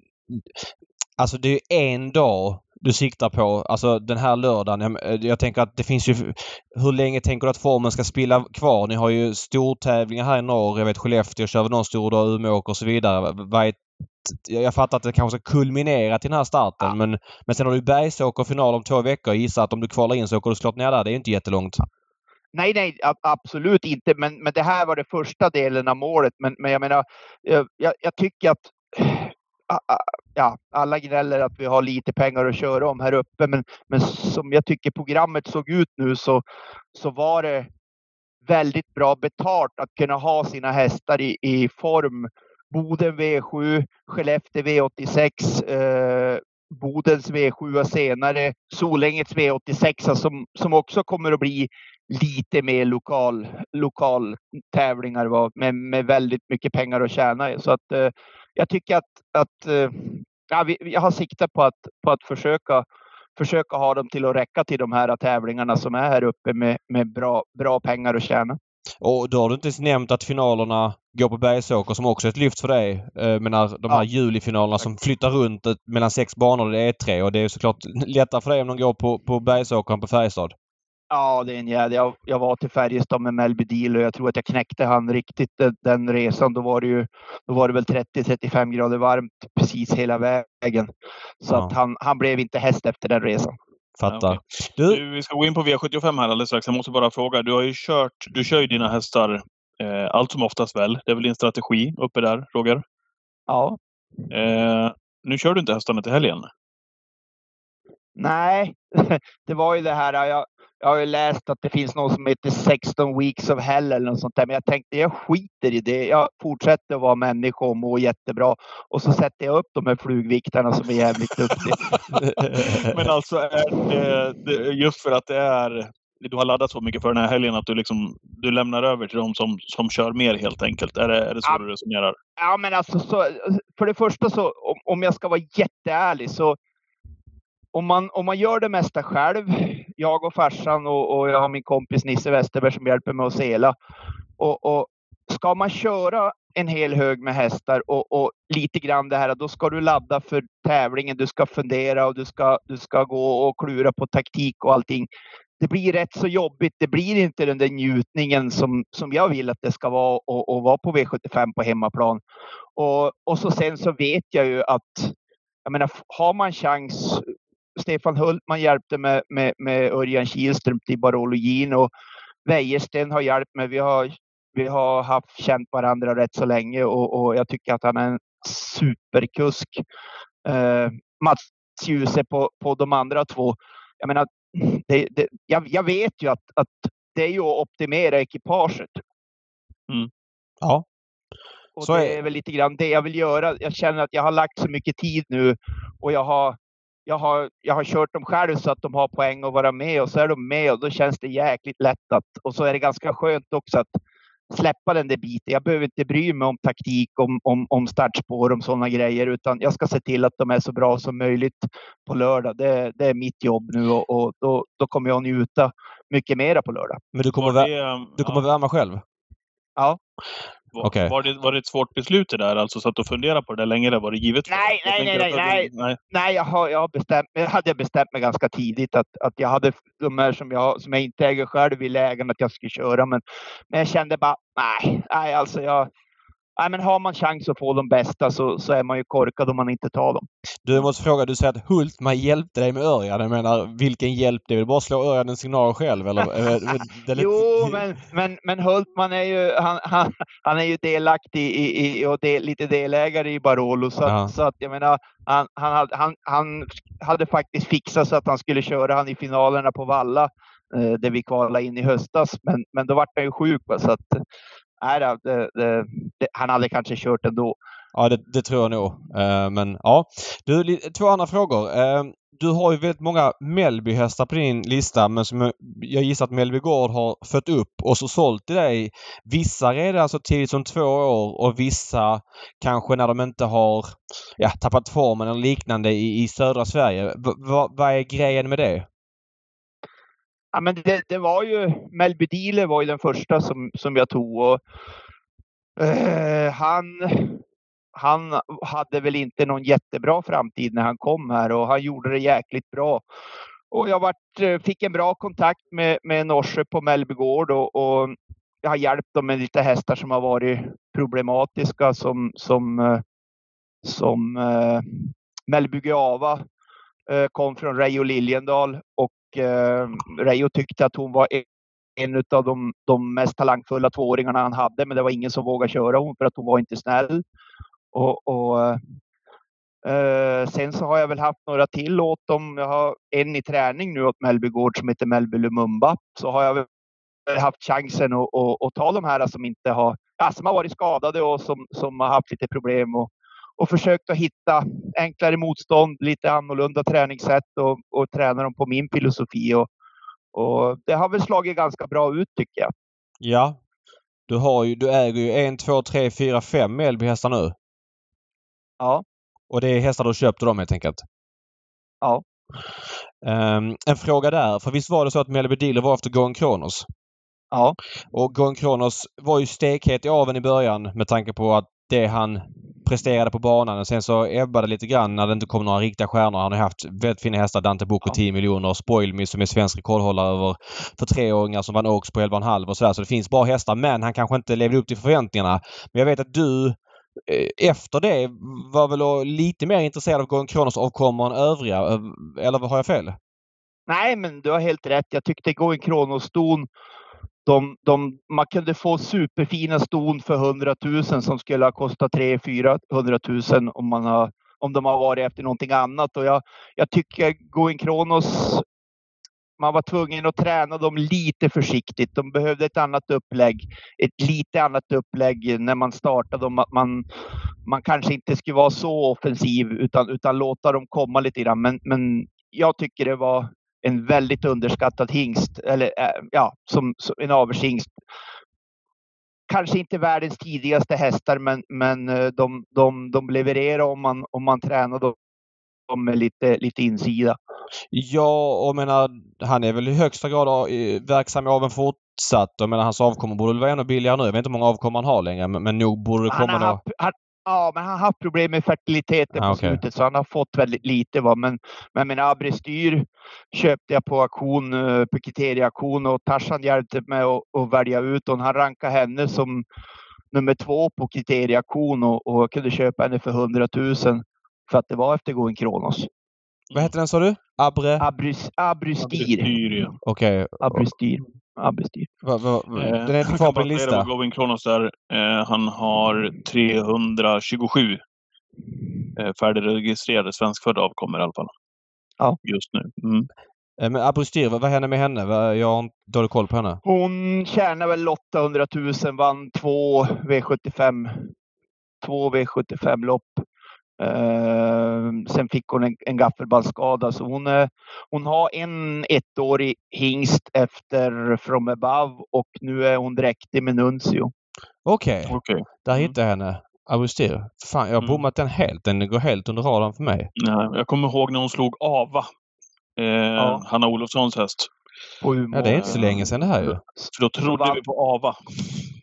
alltså det är en dag du siktar på, alltså den här lördagen. Jag, eh, jag, tänker att det finns ju... Hur länge tänker du att formen ska spilla kvar? Ni har ju stortävlingar här i norr. Jag vet Skellefteå kör väl någon stor dag, Umeå och så vidare. Vad är jag fattar att det kanske ska kulminera till den här starten ja. men, men sen har du Bergsåker final om två veckor. Jag gissar att om du kvalar in så åker du såklart ner där. Det är inte jättelångt. Nej, nej, absolut inte. Men, men det här var det första delen av målet. Men, men jag menar, jag, jag tycker att ja, alla gnäller att vi har lite pengar att köra om här uppe, men, men som jag tycker programmet såg ut nu så, så var det väldigt bra betalt att kunna ha sina hästar i, i form Boden V7, Skellefteå V86, eh, Bodens V7 och senare Solängets V86 alltså, som, som också kommer att bli lite mer lokal, lokal tävlingar va? Med, med väldigt mycket pengar att tjäna. Så att, eh, jag tycker att, att eh, ja, vi, jag har siktat på att, på att försöka, försöka ha dem till att räcka till de här tävlingarna som är här uppe med, med bra, bra pengar att tjäna. Och då har du inte ens nämnt att finalerna går på Bergsåker som också är ett lyft för dig. Jag menar de här ja. julifinalerna som flyttar runt mellan sex banor, det är tre och det är såklart lättare för dig om de går på, på Bergsåker än på Färjestad. Ja, det är en jävla... Jag, jag var till Färjestad med Melby Deal och jag tror att jag knäckte han riktigt den, den resan. Då var det ju då var det väl 30-35 grader varmt precis hela vägen. Så Ja. att han, han blev inte häst efter den resan. Fattar. okej. Du, Du, vi ska gå in på V75 här alldeles strax. Jag måste bara fråga. Du har ju kört, du kör ju dina hästar eh, allt som oftast väl. Det är väl din strategi uppe där, Roger? Ja, Eh, nu kör du inte hästarna till helgen. nej, det var ju det här. Jag, jag har ju läst att det finns något som heter 16 weeks of hell eller något sånt där. Men jag tänkte jag skiter i det. Jag fortsätter att vara människa och må jättebra. Och så sätter jag upp de här flugviktarna som är jävligt duktiga. Men alltså, just för att det är du har laddat så mycket för den här helgen att du, liksom, du lämnar över till de som, som kör mer helt enkelt. Är det, är det så Ja. du resonerar? Ja, men alltså så, för det första så om, om jag ska vara jätteärlig så om man, om man gör det mesta själv, jag och farsan och, och jag har min kompis Nisse Westerberg som hjälper mig att sela. Och, och ska man köra en hel hög med hästar och, och lite grann det här, då ska du ladda för tävlingen. Du ska fundera och du ska, du ska gå och klura på taktik och allting. Det blir rätt så jobbigt. Det blir inte den där njutningen som, som jag vill att det ska vara och, och vara på V75 på hemmaplan. Och, och så sen så vet jag ju att jag menar, har man chans. Stefan Hultman hjälpte med, med, med Örjan Kihlström till barologin och Wäjersten har hjälpt mig. Vi har, vi har haft känt varandra rätt så länge och, och jag tycker att han är en superkusk. Eh, Mats Djuse på, på de andra två. Jag menar, det, det, jag, jag vet ju att, att det är ju att optimera ekipaget. ja. Och Så det är- är väl lite grann det jag vill göra. Jag känner att jag har lagt så mycket tid nu och jag har, jag har, jag har kört dem själv så att de har poäng att vara med och så är de med och då känns det jäkligt lätt att, och så är det ganska skönt också att släppa den där biten. Jag behöver inte bry mig om taktik, om, om, om startspår, om sådana grejer, utan jag ska se till att de är så bra som möjligt på lördag. Det, det är mitt jobb nu och, och då, då kommer jag njuta mycket mera på lördag. Men du kommer, det, du kommer ja, värma själv? Var, okej. var, det, var det ett svårt beslut det där? Alltså satt du och funderade på det där länge eller var det givet? Nej? Jag nej, nej, nej. nej. Nej, jag, har, jag, har bestämt, jag hade bestämt mig ganska tidigt att, att jag hade de här som jag, som jag inte äger själv i lägen att jag skulle köra. Men, men jag kände bara, nej, nej, alltså jag, nej, men har man chans att få de bästa så, så är man ju korkad om man inte tar dem. Du måste fråga, du säger att Hultman hjälpte dig med Örjan. Jag menar, vilken hjälp? Det är väl bara att slå Örjan en signal själv eller? Lite- Jo, men, men, men Hultman är ju, han, han, han är ju delaktig i, i, och del, lite delägare i Barolo. Så, Ja. så att jag menar, han, han, hade, han, han hade faktiskt fixat så att han skulle köra han i finalerna på Valla eh, där vi kvalade in i höstas. Men, men då vart han ju sjuk. Va? Så att, nej, då, det, det, det, han hade kanske kört ändå. Ja, det, det tror jag nog. Uh, men ja. Du, två andra frågor. Uh, du har ju väldigt många Mellby-hästar på din lista men som jag- jag gissar att Mellby Gård har fött upp och så sålt till dig. Vissa redan så tidigt som två år och vissa kanske när de inte har ja, tappat formen eller liknande i, i södra Sverige. V- vad är grejen med det? Ja, men det, det var ju, Melby Dealer var ju den första som, som jag tog. Och, eh, han, han hade väl inte någon jättebra framtid när han kom här och han gjorde det jäkligt bra. Och jag vart, eh, fick en bra kontakt med, med Norse på Mellby Gård och, och jag har hjälpt dem med lite hästar som har varit problematiska som, som, eh, som eh, Mellby Gava eh, kom från Reijo Liljendal och eh, Reijo tyckte att hon var e-, en- en av de, de mest talangfulla tvååringarna han hade, men det var ingen som vågade köra hon för att hon var inte snäll. Och, och eh, eh, sen så har jag väl haft några till åt dem. Jag har en i träning nu åt Mellby Gård som heter Mellby Lumumba. Så har jag väl haft chansen att, att, att ta de här som inte har, ja, som har varit skadade och som, som har haft lite problem och, och försökt att hitta enklare motstånd, lite annorlunda träningssätt och, och träna dem på min filosofi. Och, och det har väl slagit ganska bra ut tycker jag. Ja. Du har ju, du äger ju en, två, tre, fyra, fem Mellby-hästar nu. Ja. Och det är hästar du köpte dem helt enkelt? Ja. Ehm, en fråga där. För visst var det så att Mellby Dealer var efter Gon Kronos? Ja. Och Gon Kronos var ju stekhet i aveln i början med tanke på att det han presterade på banan. Sen så ebbade det lite grann när det inte kom några riktiga stjärnor. Han har haft väldigt fina hästar. Dante Bocco Ja. 10 miljoner. Spoilmy som är svensk rekordhållare över, för treåringar som vann Oaks på 11,5 och sådär. Så det finns bra hästar men han kanske inte levde upp till förväntningarna. Men jag vet att du eh, efter det var väl lite mer intresserad av Going Kronos avkommor än övriga. Eh, Eller har jag fel? Nej, men du har helt rätt. Jag tyckte Going Kronos-ston, de, de, man kunde få superfina ston för 100 000 som skulle ha kostat 300 400 000 om, man har, om de har varit efter någonting annat. Och jag, jag tycker Going Kronos, man var tvungen att träna dem lite försiktigt. De behövde ett annat upplägg, ett lite annat upplägg när man startade dem. Att man, man kanske inte skulle vara så offensiv utan, utan låta dem komma lite grann. Men, men jag tycker det var en väldigt underskattad hingst, eller äh, ja, som, som en avelshingst. Kanske inte världens tidigaste hästar, men, men eh, de, de, de levererar om man, om man tränar dem med lite, lite insida. Ja, och menar han är väl i högsta grad eh, verksam i aveln fortsatt. Jag menar hans avkommor borde väl vara ännu billigare nu. Jag vet inte hur många avkommor han har längre men, men nog borde det Han komma har några. han, ja, men han har haft problem med fertiliteten Ah, på okej. slutet, så han har fått väldigt lite. Va? Men, men min Abristyr köpte jag på auktion, eh, på kriterieauktion och Tarzan hjälpte mig att, att välja ut och han rankade henne som nummer två på kriterieauktion och, och jag kunde köpa henne för 100 000 för att det var efter Going Kronos. Vad heter den sa du? Abre? Abrys, Abrystyr. Styr, ja. Abrystyr. Va- va- va- Eh, Den är kvar på din lista? Kronos där. Eh, han har 327 eh, färdigregistrerade svenskfödda avkommor i alla fall. Ja. Just nu. Mm. Men Abrustyr, vad vad hände med henne? Jag har inte dålig koll på henne. Hon tjänar väl 800 000, vann två V75. Två V75-lopp. Eh, sen fick hon en, en gaffelbandsskada, så hon, eh, hon har en ettårig hingst efter From Above och nu är hon dräktig med Nuncio. Okej, Okej. där Mm. hittade jag henne. Abrustyr. Fan, jag har Mm. bommat den helt. Den går helt under radarn för mig. Nej, Jag kommer ihåg när hon slog Ava. Eh, Hanna Olofssons häst. Ja, det är inte så länge sedan det här ju. För då trodde vann- vi på Ava.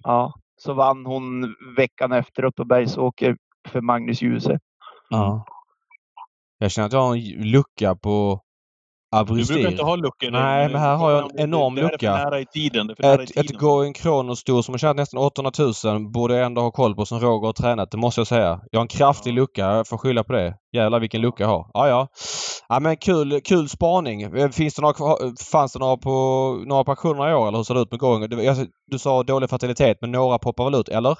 Ja, så vann hon veckan efteråt på Bergsåker för Magnus Djuse. Ja. Jag känner att jag har en lucka på Du Abrustyr. brukar inte ha luckor. Nej, men här har jag en enorm det, lucka. är för nära i tiden. Det är för nära i Ett, ett tiden. Going Kronos-stor som har tjänat nästan 800 000 borde jag ändå ha koll på som Roger har tränat. Det måste jag säga. Jag har en kraftig Ja. lucka. Jag får skylla på det. Jävlar vilken lucka jag har. Ja, ja. Ja men kul, kul spaning. Eh, Finns det några, kvar- fanns det några på några auktionerna i år eller hur ser det ut med Going? Du sa dålig fertilitet men några poppar väl ut, eller?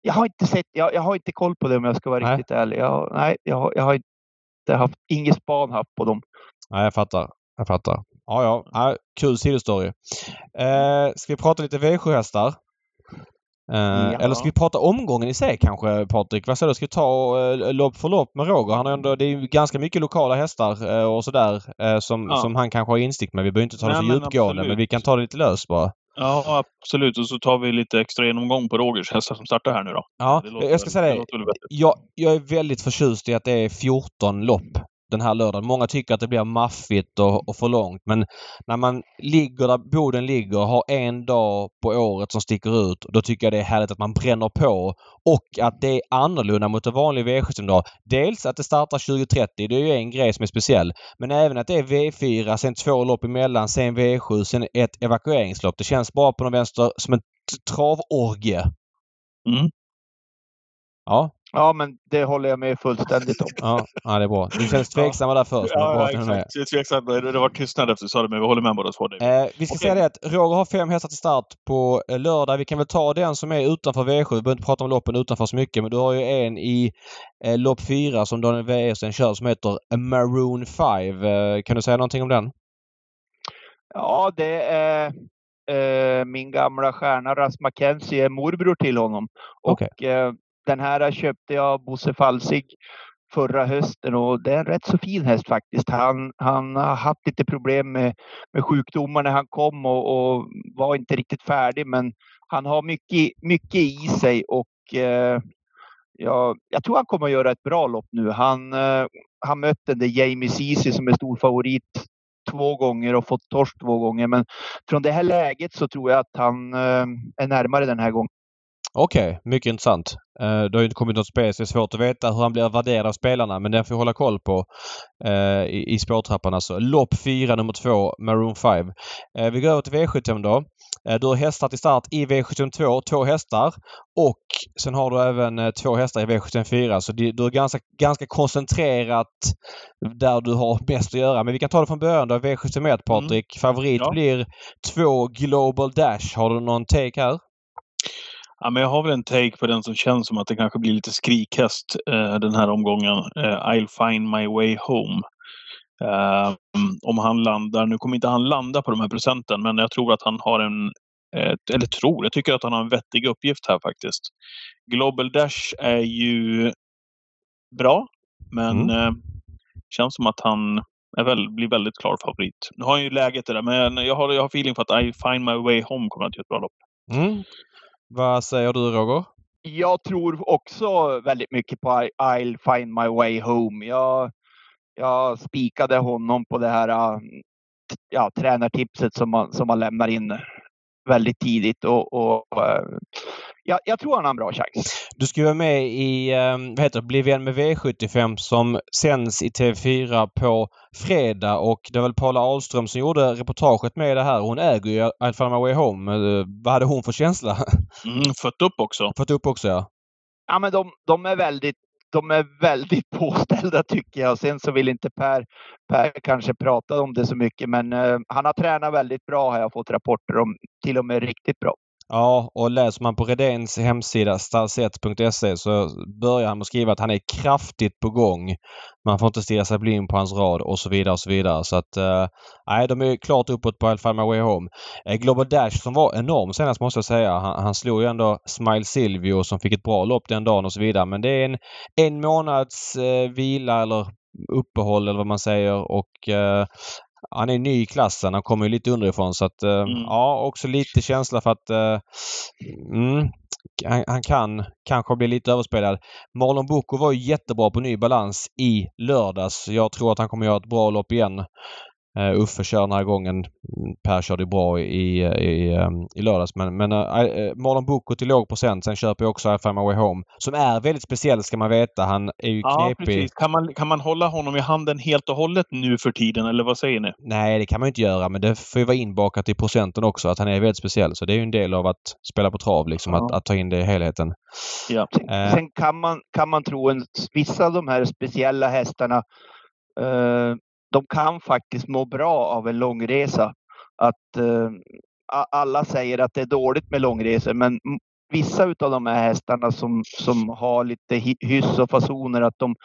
Jag har inte sett, jag, jag har inte koll på det om jag ska vara Nej. riktigt ärlig. Jag, nej, jag, har- jag har inte haft, inget span haft på dem. Nej, jag fattar. Jag fattar. Ja, ja. ja kul sidostory. Eh, ska vi prata lite V7-hästar? Eh, Ja. Eller ska vi prata omgången i sig kanske Patrik? Vad säger du? Ska vi ta eh, lopp för lopp med Roger? Han har ändå, det är ju ganska mycket lokala hästar eh, och sådär eh, som, Ja. som han kanske har instick med. Vi behöver inte ta det så djupgående men vi kan ta det lite löst bara. Ja, absolut. Och så tar vi lite extra genomgång på Rogers hästar som startar här nu då. Ja, Det jag ska väl- säga det. vettigt. Jag, jag är väldigt förtjust i att det är 14 lopp den här lördagen. Många tycker att det blir maffigt och, och för långt men när man ligger där Boden ligger och har en dag på året som sticker ut då tycker jag det är härligt att man bränner på och att det är annorlunda mot en vanlig V75-dag. Dels att det startar 20.30, det är ju en grej som är speciell. Men även att det är V4, sen två lopp emellan, sen V7, sen ett evakueringslopp. Det känns bara på någon vänster som en travorgie. Mm. Ja, Ja, men det håller jag med fullständigt om. ja, ja, det är bra. Du känns tveksamma där först. men bra Ja, exakt. Jag är tveksam. Det det var tystnad efter du sa det, men vi håller med båda två. Eh, vi ska Okej. säga det att Roger har fem hästar till start på eh, lördag. Vi kan väl ta den som är utanför V7. Vi behöver inte prata om loppen utanför så mycket men du har ju en i eh, lopp fyra som Daniel Wäjersten kör som heter Maroon 5. Eh, kan du säga någonting om den? Ja, det är eh, min gamla stjärna Ras Mackenzie, är morbror till honom. Och Okej. eh, den här köpte jag av Bosse Falsig förra hösten och det är en rätt så fin häst faktiskt. Han, han har haft lite problem med, med sjukdomar när han kom och, och var inte riktigt färdig men han har mycket, mycket i sig och eh, ja, jag tror han kommer att göra ett bra lopp nu. Han eh, har mött den där Jamie Ceesay som är stor favorit två gånger och fått torsk två gånger. Men från det här läget så tror jag att han eh, är närmare den här gången. Okej, okay, mycket intressant. Uh, det har ju inte kommit något spel så det är svårt att veta hur han blir värderad av spelarna men den får vi hålla koll på uh, i, i spårtrappan alltså. Lopp 4 nummer 2, Maroon 5. Uh, vi går över till V75 då. Du har hästar till start i V72, två hästar. Och sen har du även två hästar i V74 så du är ganska, ganska koncentrerat där du har mest att göra. Men vi kan ta det från början då. V71 mm. Patrik. Mm. Favorit ja. blir två Global Dash. Har du någon take här? Ja, men jag har väl en take på den som känns som att det kanske blir lite skrikhäst eh, den här omgången. Eh, I'll find my way home. Eh, om han landar, nu kommer inte han landa på de här procenten, men jag tror att han har en, eller tror, jag tycker att han har en vettig uppgift här faktiskt. Global Dash är ju bra, men mm. känns som att han är väl, blir väldigt klar favorit. Nu har han ju läget det där, men jag har, jag har feeling för att I find my way home kommer att göra ett bra lopp. Mm. Vad säger du Roger? Jag tror också väldigt mycket på I'll find my way home. Jag, jag spikade honom på det här mm, ja, tränartipset som man, som man lämnar in väldigt tidigt och, och eh, eh, ja, jag tror han har en bra chans. Du ska vara med i ehm, vad heter det, Bli vän med V75 som sänds i TV4 på fredag och det var väl Paula Ahlström som gjorde reportaget med det här. Hon äger ju I'll find my way home. Eh, vad hade hon för känsla? Mm, fött upp också. Fött upp också ja. Ja men de, de är väldigt de är väldigt påställda tycker jag. Sen så vill inte Per, per kanske prata om det så mycket, men uh, han har tränat väldigt bra har jag fått rapporter om. Till och med riktigt bra. Ja, och läser man på Redéns hemsida stalset.se så börjar han med att skriva att han är kraftigt på gång. Man får inte stirra sig blind på hans rad och så vidare och så vidare. Så att eh, nej, de är klart uppåt på I'll find my way home. Eh, Global Dash som var enorm senast måste jag säga. Han, han slog ju ändå Smile Silvio som fick ett bra lopp den dagen och så vidare. Men det är en, en månads eh, vila eller uppehåll eller vad man säger och eh, han är ny i klassen. Han kommer ju lite underifrån så att eh, mm. ja, också lite känsla för att eh, mm, han, han, kan kanske bli lite överspelad. Marlon Bocco var ju jättebra på ny balans i lördags. Jag tror att han kommer göra ett bra lopp igen. Uh, Uffe kör den här gången. Mm, per körde bra i, i, i lördags men, men uh, Marlon Bocco till låg procent. Sen köper jag också I Find My Way Home. Som är väldigt speciell ska man veta. Han är ju ja, knepig. Precis. Kan man, kan man hålla honom i handen helt och hållet nu för tiden eller vad säger ni? Nej det kan man inte göra men det får ju vara inbakat i procenten också att han är väldigt speciell. Så det är ju en del av att spela på trav liksom. Ja. Att, att, ta in det i helheten. Ja. Uh, sen kan, man, kan man tro en vissa av de här speciella hästarna de kan faktiskt må bra av en långresa. Att eh, alla säger att det är dåligt med långresor, men vissa av de här hästarna som, som har lite hyss och fasoner, att de,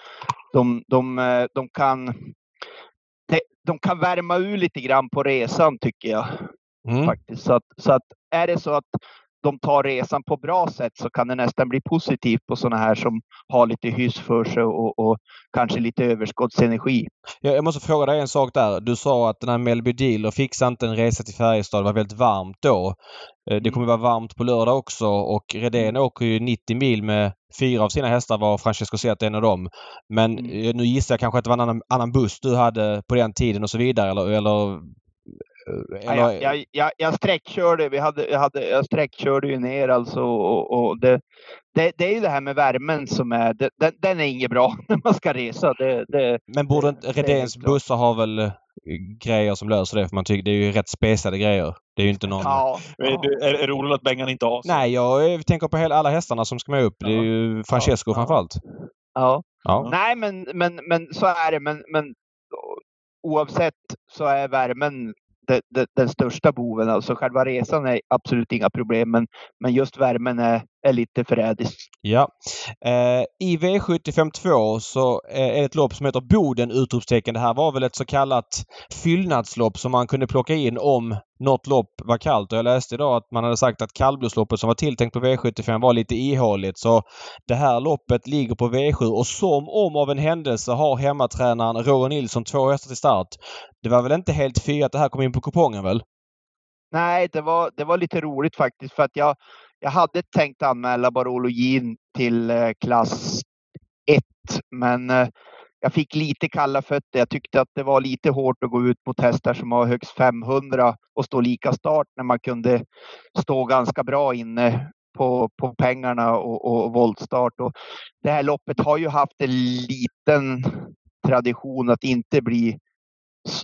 de, de, eh, de kan de kan värma ur lite grann på resan tycker jag. Mm. Faktiskt. Så, att, så att är det så att de tar resan på bra sätt så kan det nästan bli positivt på sådana här som har lite hyss för sig och, och kanske lite överskottsenergi. Jag måste fråga dig en sak där. Du sa att den här Melby Dealer fixade inte en resa till Färjestad. Det var väldigt varmt då. Eh, det kommer vara varmt på lördag också och Redén mm. åker ju 90 mil med fyra av sina hästar var Francesco Zeta en av dem. Men mm. Eh, nu gissar jag kanske att det var en annan, annan buss du hade på den tiden och så vidare eller eller... Ja, jag, jag, jag sträckkörde, vi hade, jag, hade, jag sträckkörde ju ner alltså och, och det, det, det, är ju det här med värmen som är, det, den, den, är inget bra när man ska resa. Det, Men borde inte Redéns bussar ha väl eh, grejer som löser det? För man tycker det är ju rätt spesade grejer. Det är ju inte någon... Ja, ja. Är, är det roligt att Bengan inte har? Nej, jag tänker på hela, alla hästarna som ska med upp. Det är ju Francesco ja, framförallt. Ja. ja. Nej, men, men, men så är det. Men, men oavsett så är värmen det, det, den största boven. Alltså själva resan är absolut inga problem, men, men just värmen är, är lite förrädisk. Ja. Eh, I V75 2 så är det ett lopp som heter Boden! utropstecken. Det här var väl ett så kallat fyllnadslopp som man kunde plocka in om något lopp var kallt. Och jag läste idag att man hade sagt att kallblodsloppet som var tilltänkt på V75 var lite ihåligt. Så det här loppet ligger på V7 och som om av en händelse har hemmatränaren Roger Nilsson två hästar till start. Det var väl inte helt fy att det här kom in på kupongen väl? Nej, det var, det var lite roligt faktiskt för att jag, jag hade tänkt anmäla barologin till eh, klass 1 men eh, jag fick lite kalla fötter. Jag tyckte att det var lite hårt att gå ut mot hästar som har högst 500 och stå lika start när man kunde stå ganska bra inne på, på pengarna och, och voltstart. Och det här loppet har ju haft en liten tradition att inte bli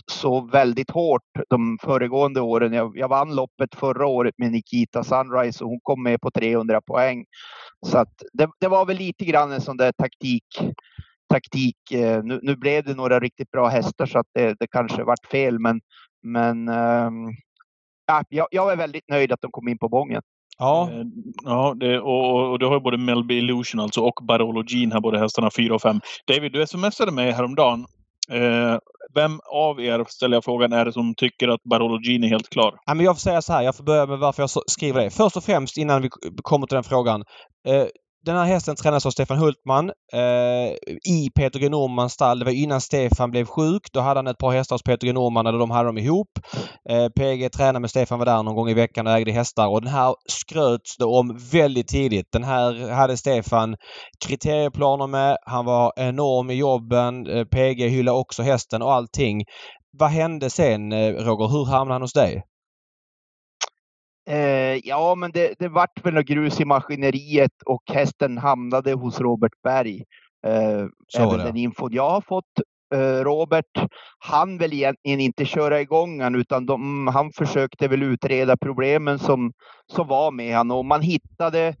så väldigt hårt de föregående åren. Jag, jag vann loppet förra året med Nikita Sunrise och hon kom med på 300 poäng. Så att det, det var väl lite grann en sån där taktik. taktik. Eh, nu, nu blev det några riktigt bra hästar så att det, det kanske vart fel, men, men um, ja, jag, jag är väldigt nöjd att de kom in på bången. Ja, eh, ja det, och, och du har ju både Melby Illusion alltså och Barolo Jean här, både hästarna 4 och 5. David, du smsade mig häromdagen Eh, vem av er, ställer jag frågan, är det som tycker att Barolo Gini är helt klar? Ja, men jag får säga så här, jag får börja med varför jag skriver det. Först och främst innan vi kommer till den frågan. Eh, den här hästen tränas av Stefan Hultman eh, i Peter G Normans stall. Det var innan Stefan blev sjuk. Då hade han ett par hästar hos Peter G Norman eller de hade dem ihop. Eh, PG tränade med Stefan var där någon gång i veckan och ägde hästar och den här skröts det om väldigt tidigt. Den här hade Stefan kriterieplaner med. Han var enorm i jobben. Eh, PG hyllade också hästen och allting. Vad hände sen eh, Roger? Hur hamnade han hos dig? Eh, ja, men det, det vart väl något grus i maskineriet och hästen hamnade hos Robert Berg. Eh, även den infon jag har fått. Eh, Robert han väl egentligen inte köra igång han, utan de, han försökte väl utreda problemen som, som var med han och man hittade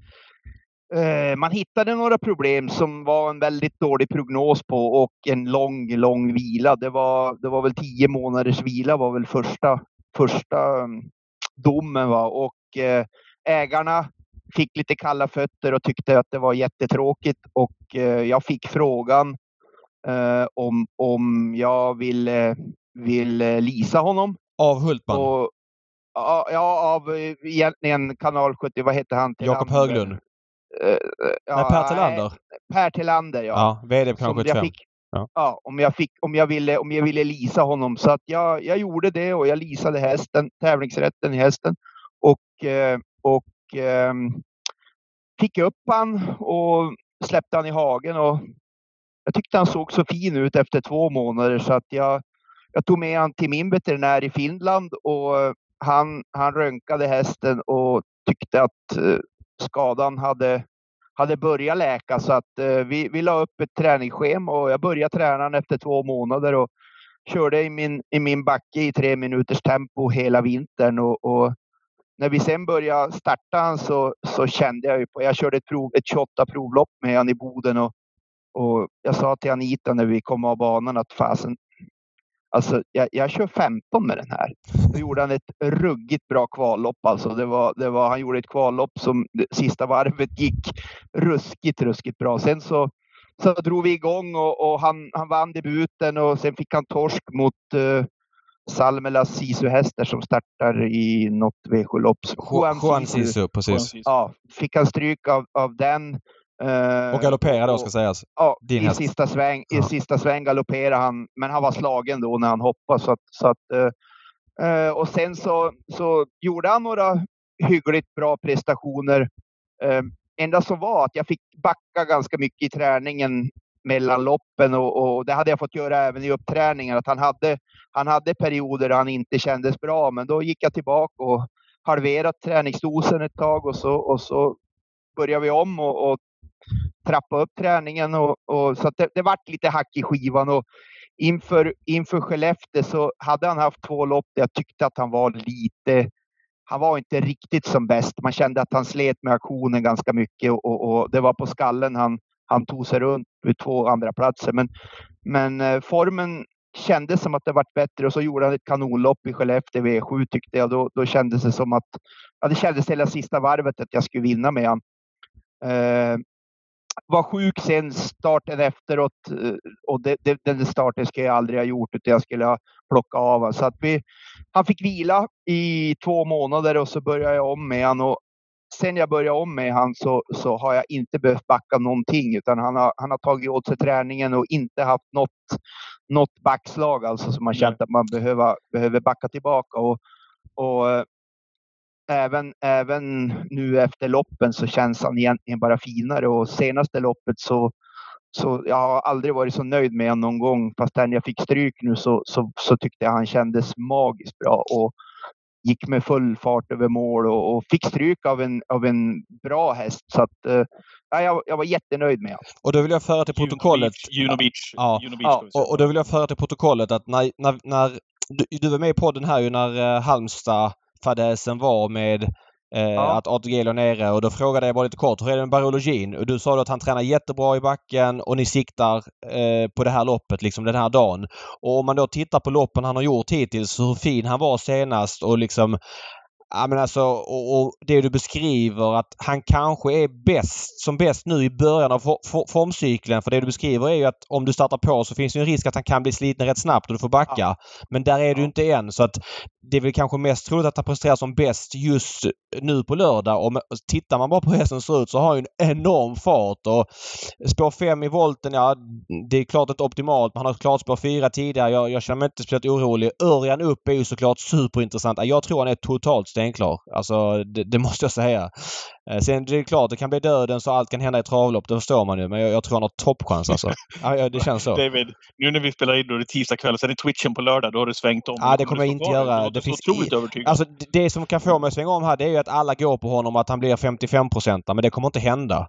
eh, man hittade några problem som var en väldigt dålig prognos på och en lång, lång vila. Det var, det var väl tio månaders vila var väl första, första domen. Va? Och eh, ägarna fick lite kalla fötter och tyckte att det var jättetråkigt och eh, jag fick frågan eh, om, om jag ville vill lisa honom. Av Hultman? Och, ja, av egentligen kanal 70, vad heter han? Jakob Höglund? Uh, ja, nej, Per Tillander? Per Tillander, ja. ja VD på kanal 75. Fick, ja. ja. om, jag fick, om, jag ville, om jag ville lisa honom. Så att jag, jag gjorde det och jag lisade hästen, tävlingsrätten i hästen. Och, eh, och eh, fick upp han och släppte han i hagen. Och jag tyckte han såg så fin ut efter två månader så att jag, jag tog med han till min veterinär i Finland och han, han röntgade hästen och tyckte att eh, skadan hade hade börjat läka så att eh, vi, vi la upp ett träningsschema och jag började träna efter två månader och körde i min, i min backe i tre minuters tempo hela vintern och, och när vi sen började starta han så, så kände jag ju på, jag körde ett, prov, ett 28 provlopp med han i Boden och, och jag sa till Anita när vi kom av banan att fasen, Alltså, jag, jag kör 15 med den här. Då gjorde han ett ruggigt bra kvallopp. Alltså, det var, det var, han gjorde ett kvallopp som sista varvet gick ruskigt, ruskigt bra. Sen så, så drog vi igång och, och han, han vann debuten och sen fick han torsk mot uh, Salmelas Sisu-hästar som startar i något V7-lopp. Juan, Juan Sisu, precis. Ja, fick han stryk av, av den. Uh, och galopperade då ska sägas. Ja, Din i, sista sväng, ja. i sista sväng galopperade han, men han var slagen då när han hoppade. Så att, så att, uh, och sen så, så gjorde han några hyggligt bra prestationer. Uh, enda som var att jag fick backa ganska mycket i träningen mellan loppen och, och, det hade jag fått göra även i uppträningen. Att han, hade, han hade perioder där han inte kändes bra, men då gick jag tillbaka och halverat träningsdosen ett tag och så, och så började vi om och, och trappa upp träningen och, och så att det, det vart lite hack i skivan och inför, inför Skellefteå så hade han haft två lopp där jag tyckte att han var lite han var inte riktigt som bäst. Man kände att han slet med aktionen ganska mycket och, och, och det var på skallen han, han tog sig runt vid två andra platser. Men, men eh, formen kändes som att det vart bättre och så gjorde han ett kanonlopp i Skellefteå V7 tyckte jag. Då, då kändes det som att, ja det kändes hela sista varvet att jag skulle vinna med honom. Eh, var sjuk sen starten efteråt eh, och det, det, den starten skulle jag aldrig ha gjort utan jag skulle ha plockat av Så att vi, han fick vila i två månader och så började jag om med honom. Och sen jag började om med honom så, så har jag inte behövt backa någonting utan han har, han har tagit åt sig träningen och inte haft något, något backslag alltså som man känt att man behöver, behöver backa tillbaka. Och, och eh, även, även nu efter loppen så känns han egentligen bara finare och senaste loppet så, så jag har aldrig varit så nöjd med honom någon gång. Fast när jag fick stryk nu så, så, så tyckte jag han kändes magiskt bra. Och gick med full fart över mål och, och fick stryk av en, av en bra häst. Så att, eh, ja, jag, jag var jättenöjd med honom. Och då vill jag föra till protokollet. Juno Beach. Ja. Juno Beach Ja. Och, och då vill jag föra till protokollet att när, när, när du, du var med i podden här ju när eh, Halmstad-fadäsen var med eh, Ja. att ATG låg nere och då frågade jag bara lite kort, hur är det med Barologin? Och du sa då att han tränar jättebra i backen och ni siktar eh, på det här loppet, liksom den här dagen. Och om man då tittar på loppen han har gjort hittills, hur fin han var senast och liksom Ja men alltså och, och det du beskriver att han kanske är bäst som bäst nu i början av for, for, formcykeln. För det du beskriver är ju att om du startar på så finns det en risk att han kan bli sliten rätt snabbt och du får backa. Men där är du Ja. inte än så att det är väl kanske mest troligt att han presterar som bäst just nu på lördag. Och tittar man bara på hästen ser ut så har han en enorm fart. Och spår 5 i volten, ja det är klart inte optimalt. Man har klarat spår 4 tidigare. Jag, jag känner mig inte speciellt orolig. Örjan upp är ju såklart superintressant. Jag tror han är totalt stenklar. Alltså det, det måste jag säga. Eh, Sen det är klart, det kan bli döden så allt kan hända i travlopp. Det förstår man ju. Men jag, jag tror han har toppchans alltså. Ja, det känns så. David, nu när vi spelar in då är det tisdag kväll, sen är twitchen på lördag. Då har du svängt om. Ja, det kommer jag inte göra. Det så finns otroligt i- övertygad. Alltså det- det som kan få mig att svänga om här det är ju att alla går på honom att han blir 55% men det kommer inte hända.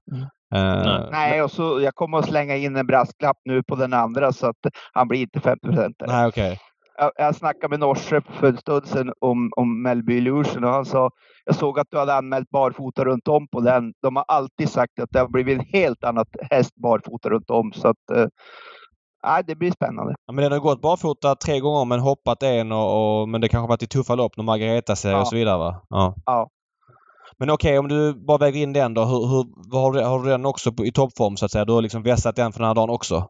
Eh, Nej. Nej, och så jag kommer att slänga in en brasklapp nu på den andra så att han blir inte 50 procent. Nej, okej. Jag, jag snackade med Norse för en stund sedan om, om Melby Illusion och han sa jag såg att du hade anmält barfota runt om på den. De har alltid sagt att det har blivit en helt annat häst barfota runt om så att eh, det blir spännande. Ja, men den har gått barfota tre gånger men hoppat en och, och men det kanske varit i tuffa lopp när Margareta säger Ja. och så vidare va? Ja. Ja. Men okej om du bara väger in den då. Hur, hur, har, du, har du den också på, i toppform så att säga? Du har liksom vässat den för den här dagen också?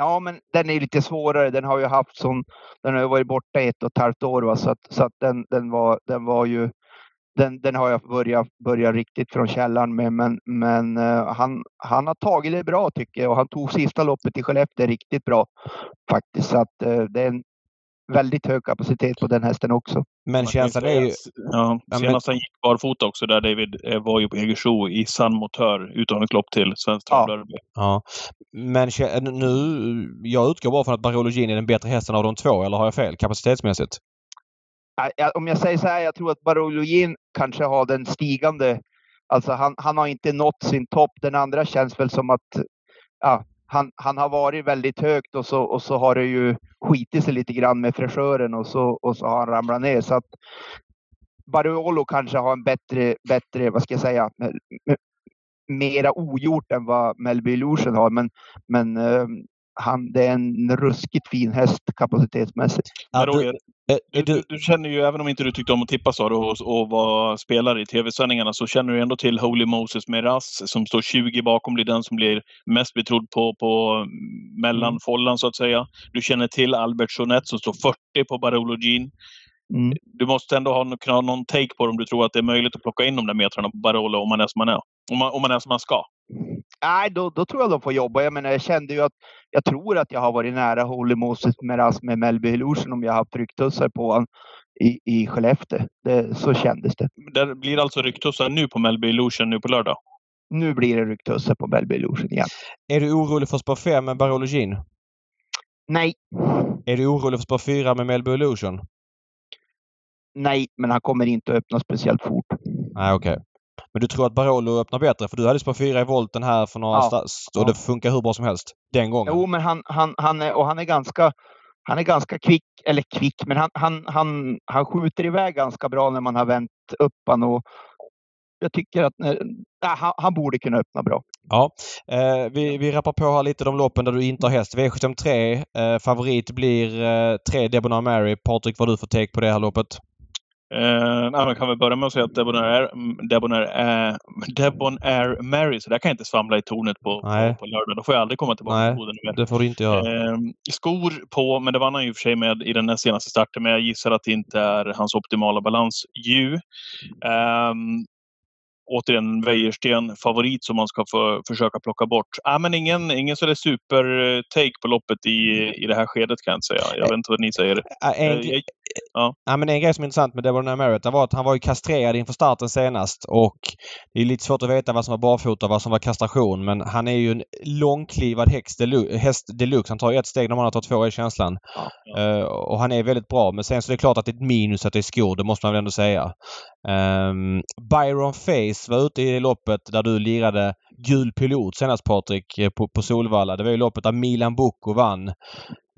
Ja, men den är lite svårare. Den har ju haft sån, den har varit borta ett och ett halvt år va? så att, så att den, den var, den var ju den, den har jag börjat, börjat riktigt från källan med, men, men uh, han, han har tagit det bra tycker jag och han tog sista loppet i Skellefteå riktigt bra faktiskt. Så att uh, det är en väldigt hög kapacitet på den hästen också. Men känslan är ju... Ja, senast han gick barfota också där David eh, var ju på Egersro i San Motör uttagningslopp till Svenskt Ja. Ja. Men kä- nu... Jag utgår bara från att Barologin är den bättre hästen av de två, eller har jag fel kapacitetsmässigt? Om jag säger så här, jag tror att Barologin kanske har den stigande. Alltså han, han har inte nått sin topp. Den andra känns väl som att ja, han, han har varit väldigt högt och så, och så har det ju skitit sig lite grann med fräschören och så, och så har han ramlat ner. Så att Barolo kanske har en bättre, bättre vad ska jag säga, mera ogjort än vad Melby Illusion har. Men, men eh, han, det är en ruskigt fin häst kapacitetsmässigt. Du, Roger, eh, du, du, du, känner ju, även om inte du tyckte om att tippa sa du, och, och var spelare i tv-sändningarna, så känner du ändå till Holy Moses Meras som står 20 bakom, blir den som blir mest betrodd på, på mm, mellanfållan så att säga. Du känner till Albert Jeanette som står 40 på Barolo Jean. Mm. Du måste ändå ha, kunna ha någon take på det om du tror att det är möjligt att plocka in de där metrarna på Barolo om man är som man är. Om man, om man är som man ska. Nej, då, då tror jag de får jobba. Jag menar, jag kände ju att jag tror att jag har varit nära Holy Moses Meras med Melby Illusion om jag haft rycktussar på honom i, i Skellefteå. Det, så kändes det. Där blir alltså rycktussar nu på Melby Illusion nu på lördag. Nu blir det rycktussar på Melby Illusion igen. är du orolig för spår 5 med Barologin? Nej, Är du orolig för spår 4 med Melby Illusion? nej, men han kommer inte att öppna speciellt fort. Nej, okej. Men du tror att Barolo öppnar bättre? För du hade spår 4 i volten här för några Ja. och det funkar hur bra som helst. Den gången. Jo, men han, han, han, är, och han är ganska han är ganska kvick, eller kvick, men han, han, han, han skjuter iväg ganska bra när man har vänt upp han och jag tycker att eh, han, han borde kunna öppna bra. Ja. Eh, vi, vi rappar på här lite de loppen där du inte har häst. V753. Eh, favorit blir eh, 3 Debonair Mary. Patrik, vad har du för take på det här loppet? Eh, man kan väl börja med att säga att Debonair, Debonair, eh, Debonair Mary, så där kan jag inte svamla i tornet på, Nej. på, på lördag. Då får jag aldrig komma tillbaka Nej, till Boden mer. Det får du inte göra. Eh, skor på, men det vann han ju för sig med i den näst senaste starten. Men jag gissar att det inte är hans optimala balans. Ju. Ehm, återigen Wäjersten favorit som man ska få försöka plocka bort. Ah, men ingen, ingen sådär super-take på loppet i, i det här skedet kan jag inte säga. Jag vet inte vad ni säger. Äh, Eh, jag, ja. ja. men en grej som är intressant med Debonair Merritt var att han var ju kastrerad inför starten senast och det är lite svårt att veta vad som var barfota och vad som var kastration men han är ju en långklivad häst deluxe. Häst deluxe. Han tar ett steg när man har tagit två i känslan. Ja. Uh, och han är väldigt bra men sen så är det klart att det är ett minus att det är skor. Det måste man väl ändå säga. Um, Byron Face var ute i loppet där du lirade gul pilot senast Patrik eh, på, på Solvalla. Det var ju loppet där Milan Bocco vann.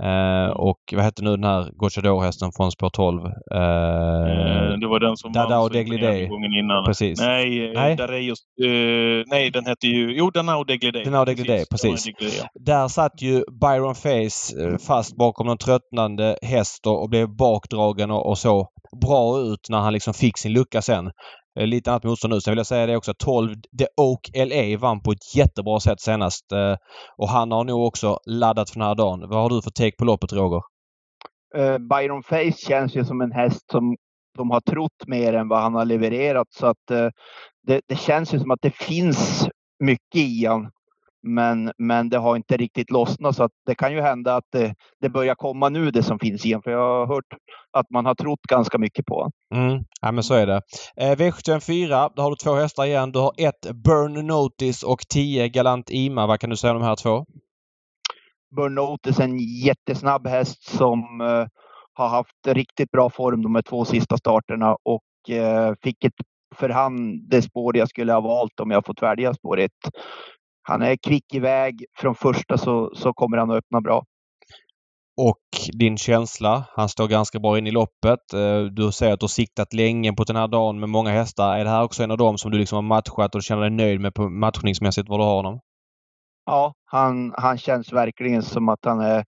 Eh, och vad hette nu den här Gocciador-hästen från spår 12? Eh, eh, det var den som Dada och Deglidé. gången innan. Precis. Nej, eh, nej. Dareios, uh, nej den hette ju... Jo, Dana och Deglidé. Dana och Deglidé, precis. precis. Ja. Där satt ju Byron Face fast bakom någon tröttnande häst och, och blev bakdragen och, och så bra ut när han liksom fick sin lucka sen. Eh, lite annat motstånd nu. Sen vill jag säga det också. 12 The Oak LA vann på ett jättebra sätt senast. Eh, och han har nog också laddat för den här dagen. Vad har du för take på loppet Roger? Uh, Byron Face känns ju som en häst som de har trott mer än vad han har levererat. Så att uh, det, det, känns ju som att det finns mycket i honom. Men, men det har inte riktigt lossnat så det kan ju hända att det, det börjar komma nu det som finns i en. För jag har hört att man har trott ganska mycket på mm. Ja men så är det. Eh, V754, då har du två hästar igen. Du har ett Burn Notice och 10 Galant Ima. Vad kan du säga om de här två? Burn Notice en jättesnabb häst som eh, har haft riktigt bra form de här två sista starterna och eh, fick ett för han det spår jag skulle ha valt om jag fått välja spår ett han är kvick iväg. Från första så, så kommer han att öppna bra. Och din känsla? Han står ganska bra in i loppet. Eh, du säger att du har siktat länge på den här dagen med många hästar. Är det här också en av dem som du liksom har matchat och känner dig nöjd med på matchningsmässigt var du har honom? Ja, han, han känns verkligen som att han är,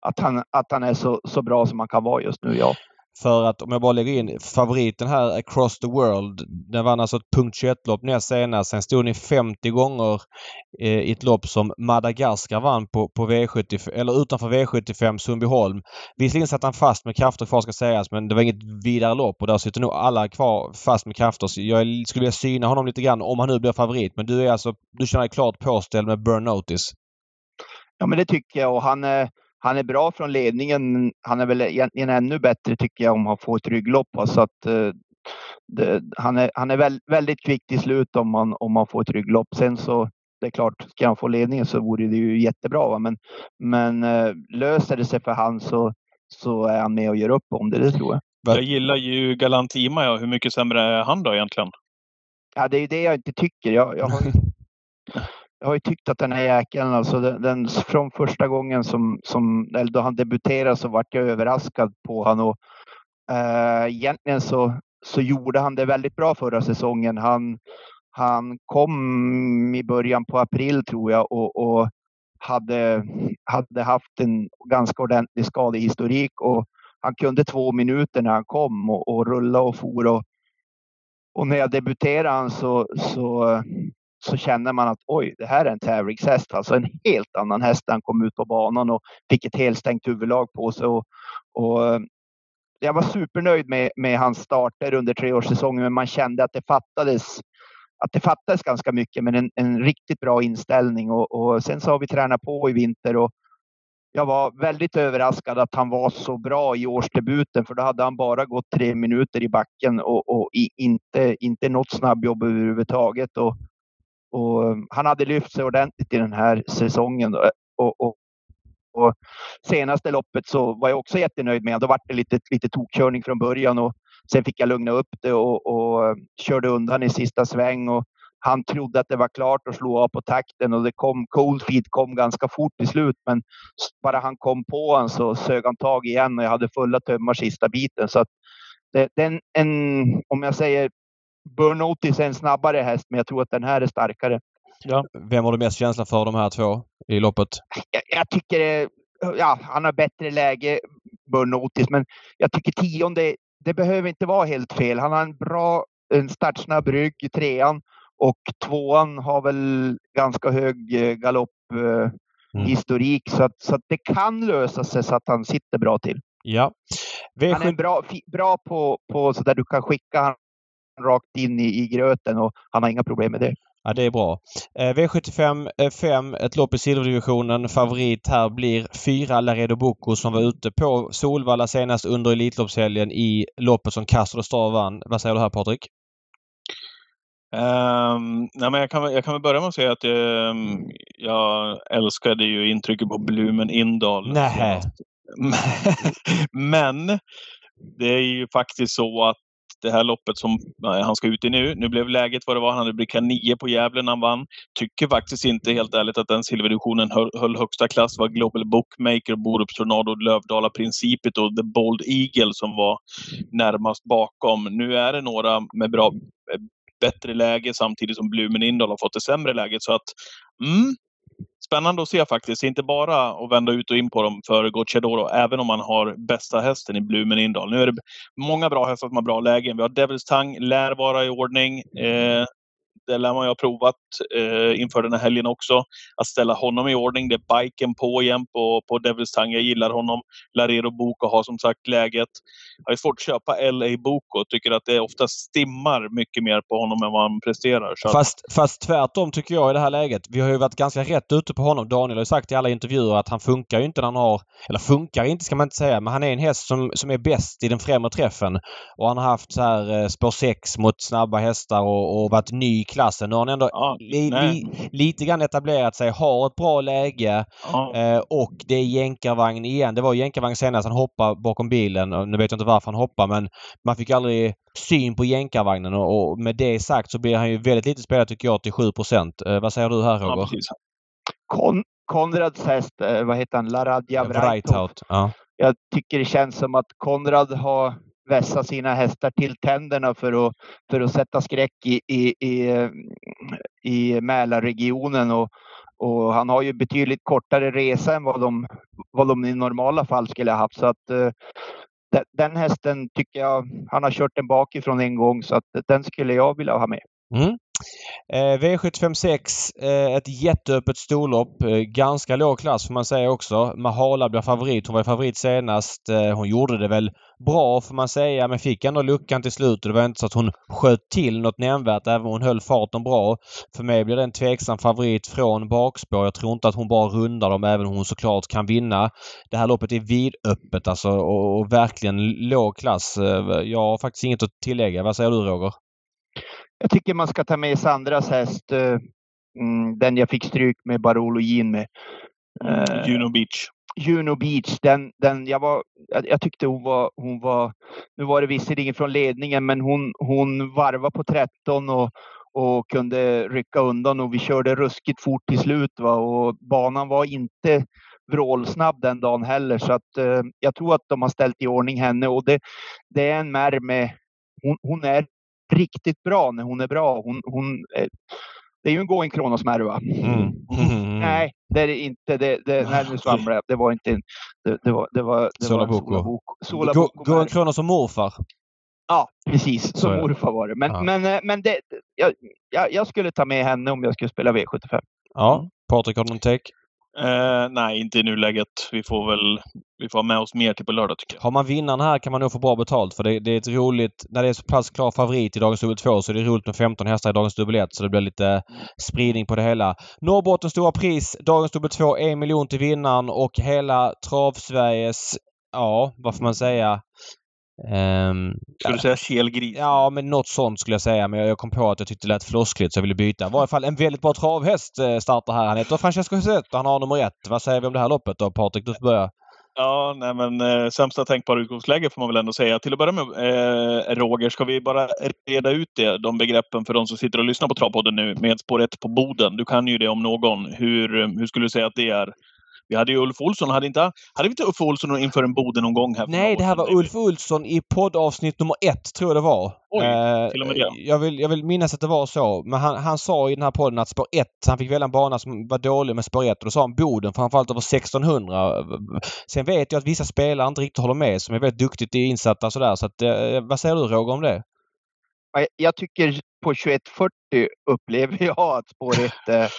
att han, att han är så, så bra som han kan vara just nu, ja. För att om jag bara lägger in favoriten här, Across the World. Den vann alltså ett punkt 21-lopp näst senast. Sen stod ni 50 gånger eh, i ett lopp som Madagaskar vann på, på V75, eller utanför V75 Sundbyholm. Visserligen satt han fast med krafter kvar ska sägas men det var inget vidare lopp och där sitter nog alla kvar fast med krafter. Så jag skulle vilja syna honom lite grann om han nu blir favorit. Men du är alltså, du känner dig klart påställd med Burn Notice? Ja men det tycker jag och han eh han är bra från ledningen. Han är väl egentligen ännu bättre tycker jag om han får ett rygglopp. Så att, eh, det, han är, han är väl, väldigt kvick till slut om man, om man får ett rygglopp. Sen så det är klart, ska han få ledningen så vore det ju jättebra. Va? Men, men eh, löser det sig för han så, så är han med och gör upp om det, det tror jag. Jag gillar ju Galantima. Ja. Hur mycket sämre är han då egentligen? Ja, det är ju det jag inte tycker. Jag, jag har jag har ju tyckt att den här jäkeln, alltså den, den, från första gången som, som eller då han debuterade så vart jag överraskad på honom. Och, eh, egentligen så, så gjorde han det väldigt bra förra säsongen. Han, han kom i början på april tror jag och, och hade, hade haft en ganska ordentlig skadehistorik och han kunde två minuter när han kom och, och rulla och for. Och, och när jag debuterade han så, så så känner man att oj, det här är en tävlingshäst, alltså en helt annan häst när han kom ut på banan och fick ett helstängt huvudlag på sig. Och, och eh, jag var supernöjd med, med hans starter under treårssäsongen, men man kände att det fattades att det fattades ganska mycket, men en, en riktigt bra inställning. Och, och, sen så har vi tränat på i vinter och jag var väldigt överraskad att han var så bra i årsdebuten, för då hade han bara gått tre minuter i backen och, och i, inte, inte något snabbjobb överhuvudtaget. Och och ehm, han hade lyft sig ordentligt i den här säsongen. Eh, och, och, och senaste loppet så var jag också jättenöjd med. Då var det lite, lite tokkörning från början och sen fick jag lugna upp det och, och ehm, körde undan i sista sväng. Och han trodde att det var klart och slog av på takten och det kom, Coldfeed kom ganska fort till slut. Men bara han kom på honom så sög han tag igen och jag hade fulla tömmar sista biten. Så att det, den, en, om jag säger Burnotis är en snabbare häst, men jag tror att den här är starkare. Ja. Vem har du mest känsla för de här två i loppet? Jag, jag tycker ja, han har bättre läge, Burnotis, men jag tycker tionde, det behöver inte vara helt fel. Han har en bra, en startsnabb rygg i trean och tvåan har väl ganska hög eh, galopphistorik, mm. så, att, så att det kan lösa sig så att han sitter bra till. Ja. V7... Han är bra, bra på, på så där du kan skicka rakt in i, i gröten och han har inga problem med det. Ja, det är bra. Eh, V75 5, ett lopp i silverdivisionen. Favorit här blir fyra Laredo Bocco som var ute på Solvalla senast under Elitloppshelgen i loppet som Castro Star vann. Vad säger du här Patrik? Um, nej, men jag, kan, jag kan väl börja med att säga att um, jag älskade ju intrycket på Blumen Indal. Nej. men det är ju faktiskt så att det här loppet som han ska ut i nu. Nu blev läget vad det var. Han hade bricka nio på Gävle när han vann. Tycker faktiskt inte helt ärligt att den silverdivisionen höll, höll högsta klass. Det var Global Bookmaker, Borups Tornado, Lövdala Principet och The Bold Eagle som var närmast bakom. Nu är det några med bra eh, bättre läge samtidigt som Blumen Indal har fått det sämre läget. Så att, mm, spännande att se faktiskt. Inte bara att vända ut och in på dem för Gocciadoro, även om man har bästa hästen i Blumen Indal. Nu är det många bra hästar som har bra lägen. Vi har Devils Tang, lär vara i ordning. Eh, det lär man ju ha provat eh, inför den här helgen också. Att ställa honom i ordning. Det är biken på igen på, på Devils Tang. Jag gillar honom. Larero Boko har som sagt läget. Jag har svårt att köpa LA Boko. Tycker att det ofta stimmar mycket mer på honom än vad han presterar. Så fast, fast tvärtom tycker jag i det här läget. Vi har ju varit ganska rätt ute på honom. Daniel har ju sagt i alla intervjuer att han funkar ju inte när han har... Eller funkar inte ska man inte säga, men han är en häst som, som är bäst i den främre träffen. Och han har haft så här eh, spår 6 mot snabba hästar och, och varit ny klassen. Nu har han ändå ja, li, li, lite grann etablerat sig, har ett bra läge ja. eh, och det är jänkarvagn igen. Det var jänkarvagn senast. Han hoppade bakom bilen. Nu vet jag inte varför han hoppade men man fick aldrig syn på jänkarvagnen och, och med det sagt så blir han ju väldigt lite spelad tycker jag till 7 eh, Vad säger du här Roger? Ja, Kon Konrads häst, eh, vad heter han, Laradja Vrajtov. Ja. Jag tycker det känns som att Konrad har vässa sina hästar till tänderna för att, för att sätta skräck i, i, i, i Mälarregionen. Och, och han har ju betydligt kortare resa än vad de, vad de i normala fall skulle ha haft. Så att, eh, den hästen tycker jag, han har kört den bakifrån en gång så att den skulle jag vilja ha med. Mm. Eh, V756, eh, ett jätteöppet storlopp. Eh, ganska låg klass får man säga också. Mahala blir favorit. Hon var favorit senast. Eh, hon gjorde det väl bra får man säga men fick ändå luckan till slut och det var inte så att hon sköt till något nämnvärt även om hon höll farten bra. För mig blir det en tveksam favorit från bakspår. Jag tror inte att hon bara rundar dem även om hon såklart kan vinna. Det här loppet är vidöppet alltså och, och verkligen låg klass. Eh, jag har faktiskt inget att tillägga. Vad säger du Roger? Jag tycker man ska ta med Sandras häst. Eh, mm, den jag fick stryk med Barolo Jean med. Uh, Juno Beach. Juno Beach, den, den jag, var, jag, jag, tyckte hon var, hon var, nu var det visserligen från ledningen, men hon, hon varvade på 13 och, och kunde rycka undan och vi körde ruskigt fort till slut. Va? Och banan var inte vrålsnabb den dagen heller, så att eh, jag tror att de har ställt i ordning henne och det, det är en märr med, hon, hon är riktigt bra när hon är bra. Hon, hon, det är ju en going Kronos Merva. Mm. Mm. Nej, det är det inte. Det, det, nej, nu svamlar jag. Det var inte en... Det, det var, det var, det Sola Boko. Going Kronos som morfar. Ja, precis. Som morfar var det. Men, ja. men, eh, men det, jag, jag, skulle ta med henne om jag skulle spela V75. Ja, Patrik har du någon take? Uh, nej, inte i nuläget. Vi får väl vi får ha med oss mer till på lördag tycker jag. Har man vinnaren här kan man nog få bra betalt för det, det är ett roligt... När det är så pass klar favorit i dagens dubbel 2 så är det roligt med 15 hästar i dagens dubbel 1 så det blir lite spridning på det hela. Norrbottens stora pris, dagens dubbel 2, en miljon till vinnaren och hela Trav-Sveriges, ja, vad får man säga, Um, Ska du säga kelgris? Ja, men något sånt skulle jag säga. Men jag kom på att jag tyckte det lät floskligt så jag ville byta. I varje fall en väldigt bra travhäst eh, startar här. Han heter Francesco Husett han har nummer ett. Vad säger vi om det här loppet då Patrik? Du får börja. Ja, nej men eh, sämsta tänkbara utgångsläge får man väl ändå säga. Till att börja med, eh, Roger, ska vi bara reda ut det, de begreppen för de som sitter och lyssnar på Travpodden nu med spår 1 på Boden. Du kan ju det om någon. Hur, hur skulle du säga att det är? Vi hade ju Ulf Olsson. Hade, inte, hade vi inte Ulf Olsson inför en Boden någon gång? här? Nej, det här var Ulf Olsson i poddavsnitt nummer ett, tror jag det var. Oj, eh, till och med det. Jag vill, jag vill minnas att det var så. Men han, han sa i den här podden att spår 1, han fick välja en bana som var dålig med spår 1 och då sa han Boden framförallt över 1600. Sen vet jag att vissa spelare inte riktigt håller med som är väldigt duktigt insatta sådär. Så att, eh, vad säger du Roger om det? Jag tycker på 2140 upplever jag att spåret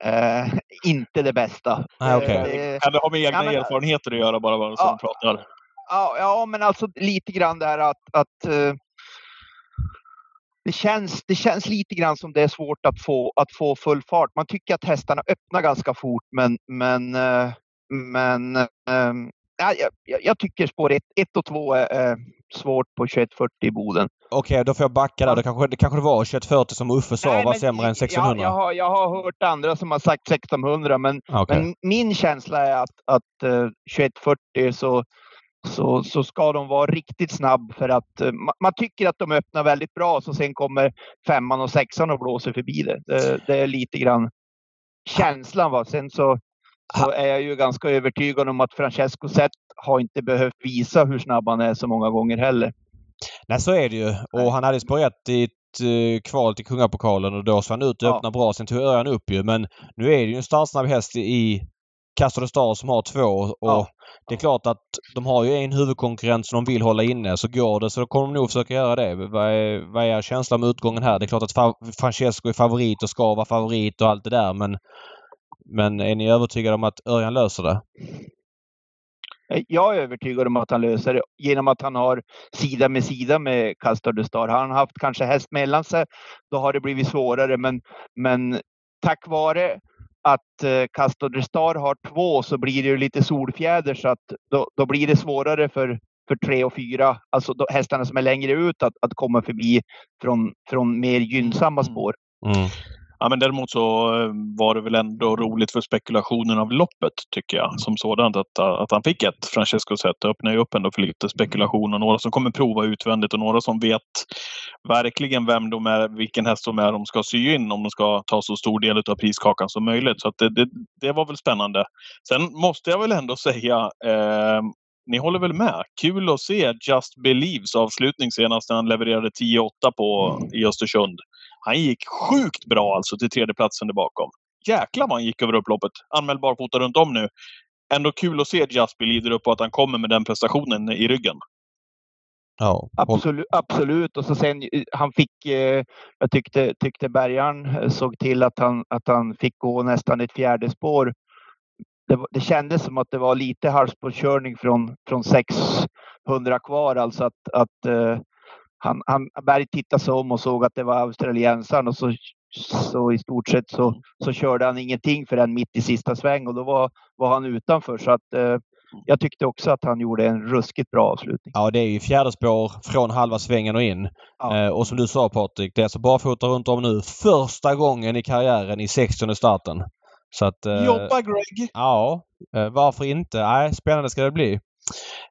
är eh, inte det bästa. Ah, okay. eh, kan det ha med egna ja, men, erfarenheter att göra bara vad som ja, pratar? Ja, ja, men alltså lite grann det här att, att det, känns, det känns lite grann som det är svårt att få, att få full fart. Man tycker att hästarna öppnar ganska fort men, men, eh, men ja, jag, jag tycker spår 1 och 2 är, är svårt på 2140 i Boden. Okej, okay, då får jag backa där. Det kanske, det kanske var 2140 som Uffe sa var sämre än 1600? Jag, jag, har, jag har hört andra som har sagt 1600 men, okay. men min känsla är att, att uh, 2140 så så, så ska de vara riktigt snabb för att uh, man tycker att de öppnar väldigt bra så sen kommer femman och sexan och blåser förbi det. Det, det är lite grann känslan. Va? Sen så, så är jag ju ganska övertygad om att Francesco Zet har inte behövt visa hur snabb han är så många gånger heller. Nej, så är det ju. Och han hade spårat i ett kval till Kungapokalen och då så han ut och ja. öppnade bra. Sen tog Örjan upp ju. Men nu är det ju en startsnabb häst i Castor Star som har två och ja. det är klart att de har ju en huvudkonkurrent som de vill hålla inne. Så går det så då kommer de nog försöka göra det. Vad är, vad är känslan med utgången här? Det är klart att Francesco är favorit och ska vara favorit och allt det där men men är ni övertygade om att Örjan löser det? Jag är övertygad om att han löser det genom att han har sida med sida med Castor de Star. Har han haft kanske häst mellan sig, då har det blivit svårare. Men, men tack vare att eh, Castor de Star har två så blir det ju lite solfjäder så att då, då blir det svårare för, för tre och fyra, alltså hästarna som är längre ut att, att komma förbi från, från mer gynnsamma spår. Mm. Ja, men däremot så eh, var det väl ändå roligt för spekulationen av loppet, tycker jag, som sådant. Att, att han fick ett Francesco det öppnar ju upp ändå för lite spekulation och några som kommer prova utvändigt och några som vet verkligen vem de är, vilken häst de är de ska sy in om de ska ta så stor del av priskakan som möjligt. Så det, det, det, var väl spännande. Sen måste jag väl ändå säga eh, ni håller väl med? Kul att se Just Believes avslutning senast när han levererade 10-8 på, i Östersund. Han gick sjukt bra alltså till tredjeplatsen där bakom. Jäklar vad han gick över upploppet. Anmäld barfota runt om nu. Ändå kul att se Just Believe där uppe och att han kommer med den prestationen i ryggen. Ja, absolut, absolut. Och så sen eh, han fick, eh, jag tyckte, tyckte Bergan eh, såg till att han, att han fick gå nästan ett fjärde spår. Det, det kändes som att det var lite halvspårskörning från, från 600 kvar, alltså att, att han, han, Berg tittade sig om och såg att det var australiensaren och så, så i stort sett så, så körde han ingenting förrän mitt i sista sväng och då var, var han utanför. Så att, eh, jag tyckte också att han gjorde en ruskigt bra avslutning. Ja, det är ju fjärde spår från halva svängen och in. Ja. Eh, och som du sa Patrik, det är alltså barfota runt om nu första gången i karriären i 60 starten. Så att, eh, Jobba Greg! Ja, eh, varför inte? Nej, spännande ska det bli.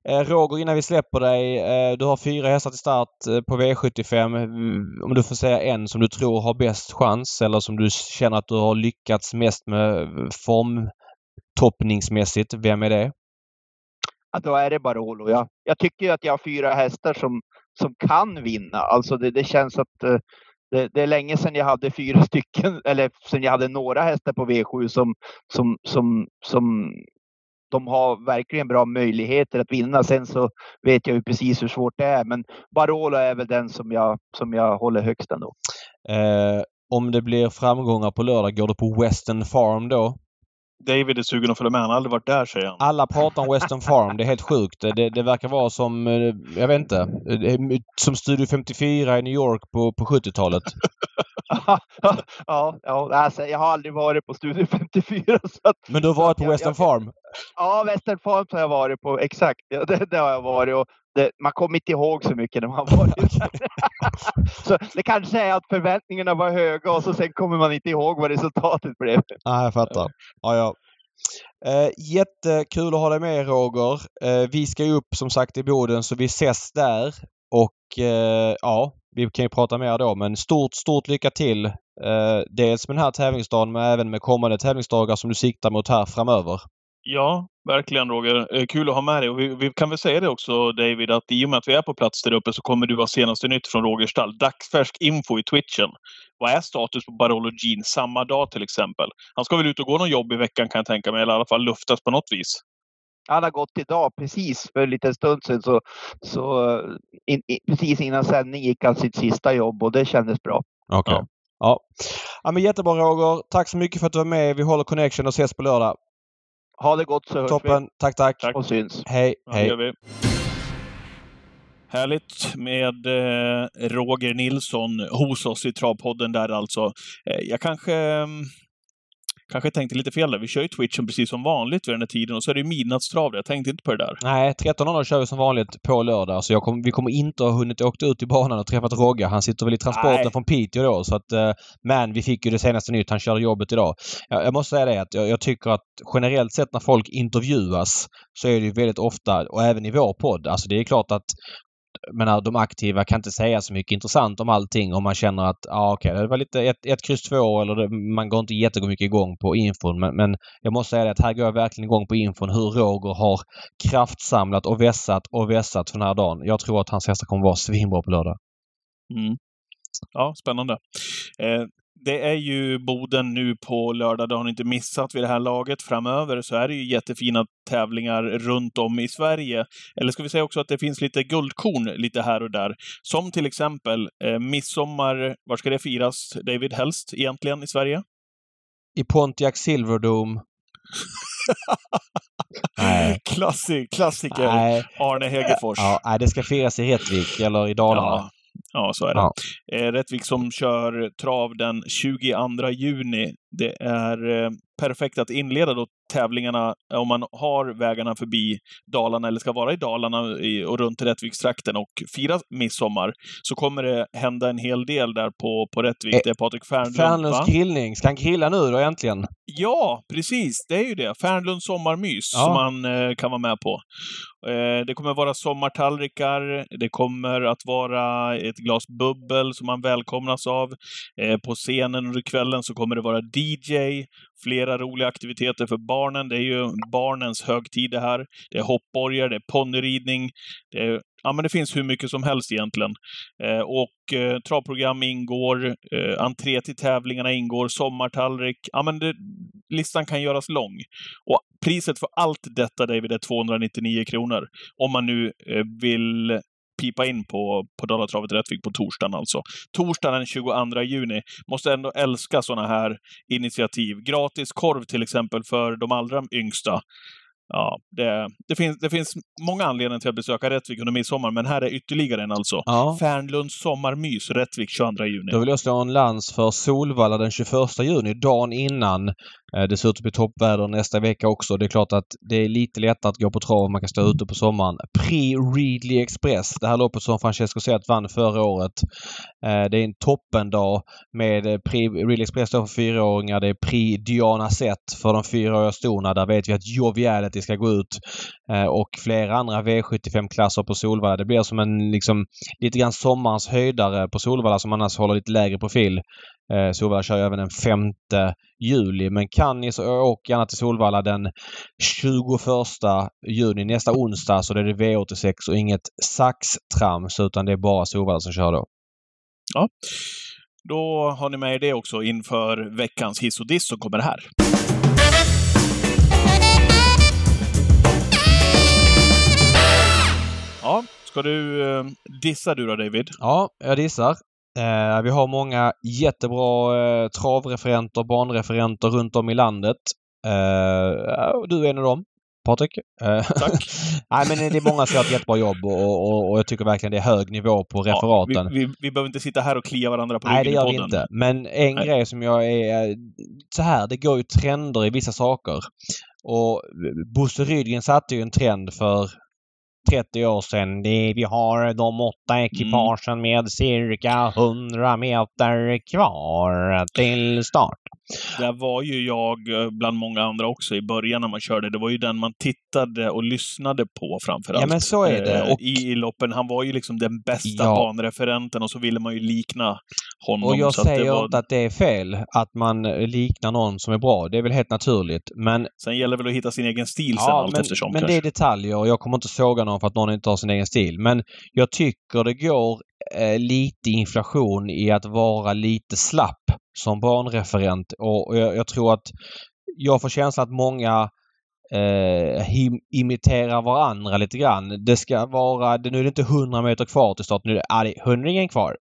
Eh, Roger, innan vi släpper dig. Eh, du har fyra hästar till start eh, på V75. Mm, om du får säga en som du tror har bäst chans eller som du känner att du har lyckats mest med eh, formtoppningsmässigt. Vem är det? Ja, då är det Barolo. Ja. Jag tycker att jag har fyra hästar som, som kan vinna. Alltså det, det känns att eh, det, det, är länge sedan jag hade fyra stycken, eller sedan jag hade några hästar på V7 som, som, som, som de har verkligen bra möjligheter att vinna. Sen så vet jag ju precis hur svårt det är, men Barolo är väl den som jag, som jag håller högst ändå. Eh, om det blir framgångar på lördag, går du på Western Farm då? David är sugen att följa med. Han har aldrig varit där säger han. Alla pratar om Western Farm. Det är helt sjukt. Det, det verkar vara som, eh, jag vet inte, som Studio 54 i New York på, på 70-talet. ja, ja alltså, jag har aldrig varit på Studio 54. Att, Men du har varit på Western jag, Farm? Ja, Western Farm har jag varit på. Exakt, det, det har jag varit. Och det, man kommer inte ihåg så mycket när man varit där. så det kanske är att förväntningarna var höga och så sen kommer man inte ihåg vad resultatet blev. Ja, jag fattar. Ja, ja. Eh, jättekul att ha dig med Roger. Eh, vi ska ju upp som sagt i Boden så vi ses där. Och eh, ja, vi kan ju prata mer då men stort, stort lycka till! Eh, dels med den här tävlingsdagen men även med kommande tävlingsdagar som du siktar mot här framöver. Ja, verkligen Roger. Eh, kul att ha med dig. Och vi, vi, kan väl säga det också David, att i och med att vi är på plats där uppe så kommer du ha senaste nytt från Roger stall. Dagsfärsk info i twitchen. Vad är status på barologin samma dag till exempel? Han ska väl ut och gå någon jobb i veckan kan jag tänka mig, eller i alla fall luftas på något vis. Han har gått idag, precis för en liten stund sedan. Så, så in, in, precis innan sändning gick han sitt sista jobb och det kändes bra. Okej. Okay. Ja. ja. men jättebra Roger. Tack så mycket för att du var med. Vi håller connection och ses på lördag. Ha det gott så hörs Toppen. vi. Tack, tack. tack. Och syns. Hej, hej. Härligt med eh, Roger Nilsson hos oss i Travpodden där alltså. Eh, jag kanske mm, kanske tänkte lite fel där. Vi kör ju Twitchen precis som vanligt vid den här tiden och så är det midnattstrav. Jag tänkte inte på det där. Nej, 13.00 kör vi som vanligt på lördag. Så jag kom, vi kommer inte ha hunnit åka ut i banan och träffat Rogga. Han sitter väl i transporten Nej. från Piteå då. Så att, eh, men vi fick ju det senaste nytt. Han körde jobbet idag. Jag, jag måste säga det att jag, jag tycker att generellt sett när folk intervjuas så är det ju väldigt ofta, och även i vår podd, alltså det är klart att menar, äh, de aktiva kan inte säga så mycket intressant om allting om man känner att ja ah, okej, det var lite ett, ett kryss två eller det, man går inte jättemycket igång på infon. Men, men jag måste säga det att här går jag verkligen igång på infon hur Roger har kraftsamlat och vässat och vässat för den här dagen. Jag tror att hans hästar kommer vara svinbra på lördag. Mm. Ja, spännande. Eh, det är ju Boden nu på lördag, det har ni inte missat vid det här laget. Framöver så är det ju jättefina tävlingar runt om i Sverige. Eller ska vi säga också att det finns lite guldkorn lite här och där. Som till exempel eh, midsommar, var ska det firas, David, helst egentligen i Sverige? I Pontiac Silverdome. Nej. Klassi, klassiker, Nej. Arne Hegerfors. Ja, nej, det ska firas i Rättvik eller i Dalarna. Ja, ja, så är det. Ja. Eh, Rättvik som kör trav den 22 juni. Det är eh, perfekt att inleda då tävlingarna om man har vägarna förbi Dalarna eller ska vara i Dalarna i, och runt Rättvikstrakten och fira midsommar. Så kommer det hända en hel del där på, på Rättvik. Eh, Det är Patrik Fernlund. va? Fernlunds grillning. Ska han grilla nu då äntligen? Ja, precis. Det är ju det. Fernlunds sommarmys Ja. som man eh, kan vara med på. Eh, det kommer vara sommartallrikar. Det kommer att vara ett glas bubbel som man välkomnas av. Eh, på scenen under kvällen så kommer det vara DJ. Flera roliga aktiviteter för barnen. Det är ju barnens högtid det här. Det är hoppborgar, det är ponnyridning. Det är Ja, men det finns hur mycket som helst egentligen. Eh, och eh, travprogram ingår, eh, entré till tävlingarna ingår, sommartallrik. Ja, men det, listan kan göras lång. Och priset för allt detta, David, är 299 kronor. Om man nu eh, vill pipa in på, på Dollartravet Rättvik på torsdagen alltså. Torsdagen den 22 juni. Måste ändå älska sådana här initiativ. Gratis korv till exempel för de allra yngsta. Ja, det, det, finns, det finns många anledningar till att besöka Rättvik under midsommar, men här är ytterligare en alltså. Ja. Fernlunds sommarmys, Rättvik 22 juni. Då vill jag slå en lans för Solvalla den 21 juni, dagen innan. Eh, det ser ut att bli toppväder nästa vecka också. Det är klart att det är lite lättare att gå på trav om man kan stå ute på sommaren. Pre-Readly Express, det här loppet som Francesco Zet vann förra året. Eh, det är en toppendag med eh, Pre Readly Express för fyraåringar. Det är Pre-Diana Zet för de fyraåriga stona. Där vet vi att Joviality ska gå ut. Och flera andra V75-klasser på Solvalla. Det blir som en liksom lite grann sommarens höjdare på Solvalla som annars håller lite lägre profil. Eh, Solvalla kör även den 5 juli. Men kan ni så åk gärna till Solvalla den 21 juni, nästa onsdag, så det är det V86 och inget saxtrams utan det är bara Solvalla som kör då. Då har ni med er det också inför veckans hiss och diss som kommer här. Ja, ska du eh, dissa du då, David? Ja, jag dissar. Eh, vi har många jättebra eh, travreferenter, banreferenter runt om i landet. Eh, du är en av dem, Patrik. Eh, Tack. Nej, men det är många som gör ett jättebra jobb och, och, och jag tycker verkligen det är hög nivå på referaten. Ja, vi, vi, vi behöver inte sitta här och klia varandra på Nej, det ryggen gör i vi podden. inte. Men en Nej. grej som jag är... Så här, det går ju trender i vissa saker. Och Bosse Rydgren satte ju en trend för 30 år sedan. Vi har de åtta ekipagen med cirka 100 meter kvar till start. Där var ju jag eh, bland många andra också i början när man körde. Det var ju den man tittade och lyssnade på framförallt. Ja, men så är det. Eh, Och- I, I loppen. Han var ju liksom den bästa Ja. banreferenten och så ville man ju likna honom. Och jag det säger var... inte att det är fel att man liknar någon som är bra. Det är väl helt naturligt. Men Sen gäller det väl att hitta sin egen stil sen allt men, eftersom men det kanske. är detaljer och jag kommer inte såga någon för att någon inte har sin egen stil. Men jag tycker det går eh, lite inflation i att vara lite slapp som barnreferent. Och, jag, jag tror att jag får känslan att många eh, imiterar varandra lite grann. Det ska vara, det, nu är det inte 100 meter kvar till start. Nu är det, ah, det är hundringen kvar.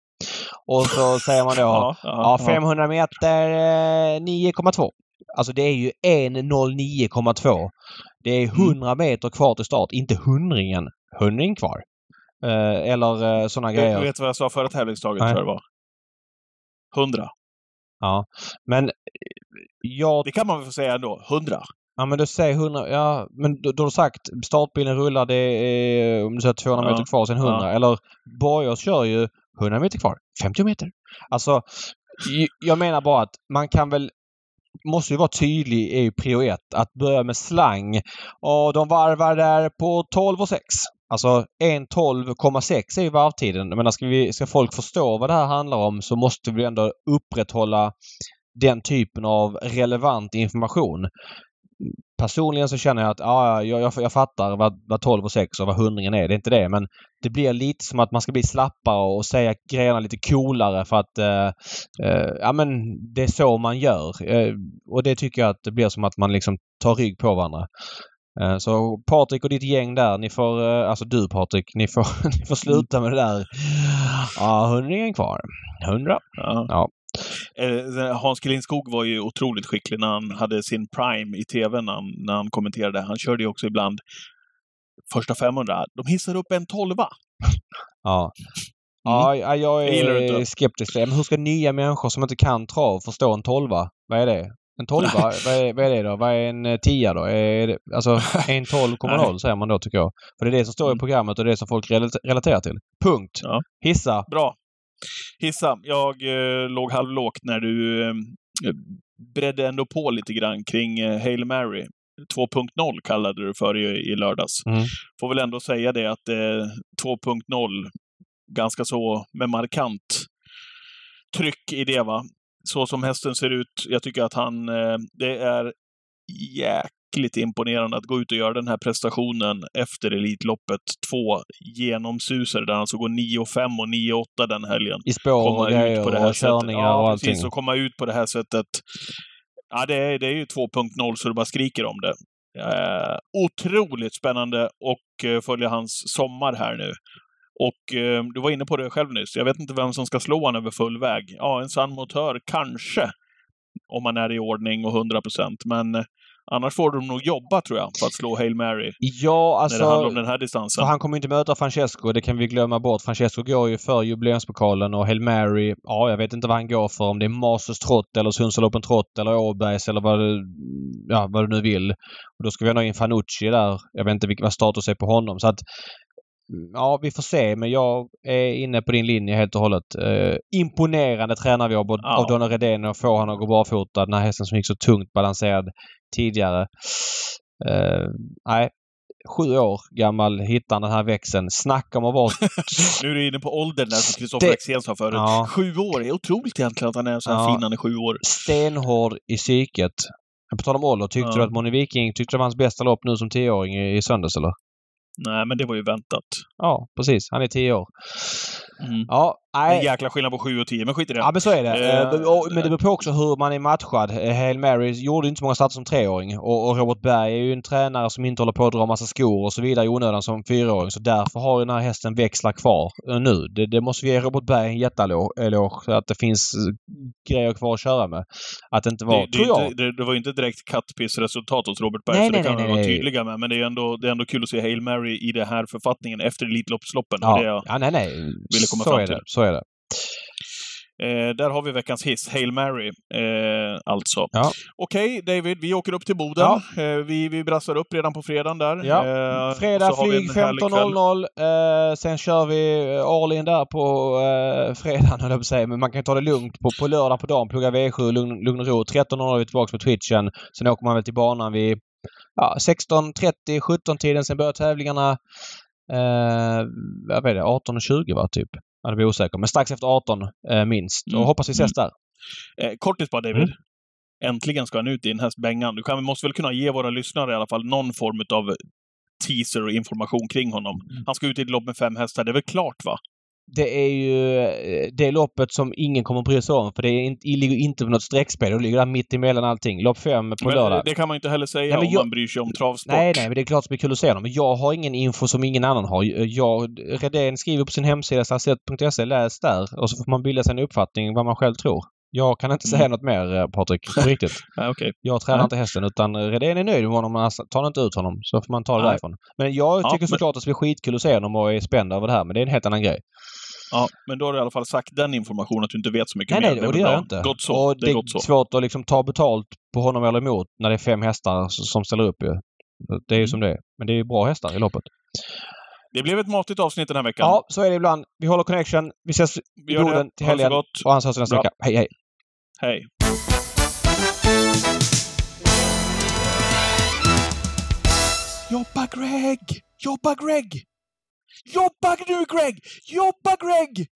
Och så säger man då ja, Ja, ja, 500 meter eh, 9,2. Alltså det är ju 1.09,2. Det är 100 meter kvar till start, inte hundringen. Hundring kvar. Eh, eller eh, sådana Du, grejer. du vet vad jag sa förra tävlingsdagen, Nej. tror jag det var? 100. Ja. Men jag Det kan man väl få säga ändå. 100. Ja men du säger 100, ja men då, då har du sagt startbilen rullar det är om du säger 200 Ja. meter kvar sen 100 Ja. eller Borgårds kör ju 100 meter kvar, 50 meter. Alltså jag menar bara att man kan väl måste ju vara tydlig i prio ett att börja med slang och de varvar där på 12 och 6. Alltså 1.12,6 är ju varvtiden. Men ska, vi, ska folk förstå vad det här handlar om så måste vi ändå upprätthålla den typen av relevant information personligen så känner jag att ja, jag, jag, jag fattar vad, vad 12 och 6 och vad hundringen är. Det är inte det. Men det blir lite som att man ska bli slappare och säga grejerna lite coolare för att eh, eh, ja men det är så man gör. Eh, och det tycker jag att det blir som att man liksom tar rygg på varandra. Eh, Så Patrik och ditt gäng där, ni får, eh, alltså du Patrik, ni får, ni får sluta med det där. Ja, hundringen kvar. Hundra. Ja. Ja. Eh, Hans G. Lindskog var ju otroligt skicklig när han hade sin prime i tv när han, när han kommenterade. Han körde ju också ibland första 500. De hissar upp en tolva. Ja. Ja, ja, jag är skeptisk. Men hur ska nya människor som inte kan trav förstå en tolva? Vad är det? En tolva? vad, är, vad är det då? Vad är en eh, tia då? Är det, alltså en 12,0 säger man då tycker jag. För det är det som står i Mm. programmet och det är som folk relate- relaterar till. Punkt. Ja. Hissa. Bra. Hissa, jag eh, låg halvlågt när du eh, bredde ändå på lite grann kring eh, Hail Mary. 2.0 kallade du för i, i lördags. Mm. Får väl ändå säga det att eh, 2.0, ganska så med markant tryck i det va. Så som hästen ser ut, jag tycker att han, eh, det är jäkligt imponerande att gå ut och göra den här prestationen efter Elitloppet. Två genomsusare där han så går 9,5 och 9,8 den helgen I spår och komma ut grejer på det här och körningar. Ja, och allting. precis. Och komma ut på det här sättet. Ja, det är, det är ju 2.0 så du bara skriker om det. Eh, otroligt spännande och eh, följa hans sommar här nu. Och eh, du var inne på det själv nyss. Jag vet inte vem som ska slå han över full väg. Ja, en sann motör kanske. Om man är i ordning och 100 procent. Men eh, annars får de nog jobba tror jag för att slå Hail Mary. Ja, när det handlar alltså. om den här distansen. Han kommer inte möta Francesco. Det kan vi glömma bort. Francesco går ju för jubileumspokalen och Hail Mary. Ja, jag vet inte vad han går för. Om det är Masters Trott eller Sundsvall Trott eller Åbergs eller vad du, ja, vad du nu vill. Och då ska vi ha in Fanucci där. Jag vet inte vilken vad status är på honom. Så att Ja, vi får se. Men jag är inne på din linje helt och hållet. Eh, imponerande tränarjobb av Ja. av Donna Redén att få honom att gå barfota. Den här hästen som gick så tungt balanserad tidigare. Eh, nej, sju år gammal hittar den här växeln. Snacka om att vara... Nu är du inne på åldern där som Kristoffer Axén sa förut. Ja. Sju år, det är otroligt egentligen att han är så här Ja. fin han är sju år. stenhård i psyket. På tal om ålder, tyckte Ja. du att Moni Viking tyckte det var hans bästa lopp nu som tioåring i, i söndags eller? Nej, men det var ju väntat. Ja, precis. Han är tio år. Mm. Ja, Det är en nej. jäkla skillnad på sju och tio, men skit i det. Ja, men så är det. Och- men det beror på också hur man är matchad. Eh, Hail Mary gjorde inte så många starter som treåring. Och, och Robert Berg är ju en tränare som inte håller på att dra massa skor och så vidare i onödan som fyraåring. Så därför har ju den här hästen växlar kvar nu. Det, det måste vi ge Robert Berg en jätteeloge. Att det finns grejer kvar att köra med. Att det inte var, det, det, tror jag. inte, det, det var ju inte direkt kattpissresultat hos Robert Berg, Nej, så det nej, kan nej, vi vara nej. tydliga med. Men det är ändå, det är ändå kul att se Hail Mary i den här författningen efter Elitloppsloppen. Ja. Det, Ja, ja, nej, nej. Komma så fram är till. det. Så är det. eh, där har vi veckans hiss, Hail Mary, eh, alltså. Ja. Okej, David, vi åker upp till Boden. Ja. Eh, vi, vi brassar upp redan på fredagen där. Ja. Eh, Fredag flyg en härlig kväll. 15.00. Eh, sen kör vi all in där på eh, fredagen höll jag på att säga. Men man kan ta det lugnt på, på lördag på dagen. Plugga V7, lugn, lugn och ro. 13.00 är vi tillbaka på Twitchen. Sen åker man väl till banan vid ja, 16.30, 17-tiden. Sen börjar tävlingarna eh, vad är det, 18.20 va, typ. Ja, det blir osäker. Men strax efter 18 eh, minst. Och Mm. hoppas vi ses där. Eh, kortis bara, David. Mm. Äntligen ska han ut i den här bängan. Du kan, måste väl kunna ge våra lyssnare i alla fall någon form av teaser och information kring honom. Mm. Han ska ut i ett lopp med fem hästar. Det är väl klart, va? Det är ju eh, det loppet som ingen kommer att bry sig om. För det inte, ligger inte på något streckspel. Det ligger där mitt emellan allting. Lopp fem på Men lördag. det kan man inte heller säga Nej, om jag- man bryr sig om travsport. Nej, nej, men det är klart som det är kul att se dem. Men jag har ingen info som ingen annan har. Jag, Redén skriver på sin hemsida stadsett.se, läs där. Och så får man bilda sig en uppfattning vad man själv tror. Jag kan inte säga Mm. något mer eh, Patrik, på riktigt. Ja, okej. Jag tränar Nej. inte hästen utan eh, Redén är nöjd med honom. Han tar inte ut honom så får man ta det Nej. därifrån. Men jag Ja, tycker men- såklart att det ska bli skitkul att se honom och är spänd över det här. Men det är en helt annan grej. Ja, men då har du i alla fall sagt den informationen att du inte vet så mycket Nej, mer. nej, är och det gör jag inte. Gott så. Och det är gott så. svårt att liksom ta betalt på honom eller emot när det är fem hästar som ställer upp ju. Det är ju Mm. som det är. Men det är ju bra hästar i loppet. Det blev ett matigt avsnitt den här veckan. Ja, så är det ibland. Vi håller connection. Vi ses i Boden till helgen. Och hans hörs nästa Bra. vecka. Hej, hej! Hej. Jobba Greg! Jobba Greg! Jobba nu Greg! Jobba Greg!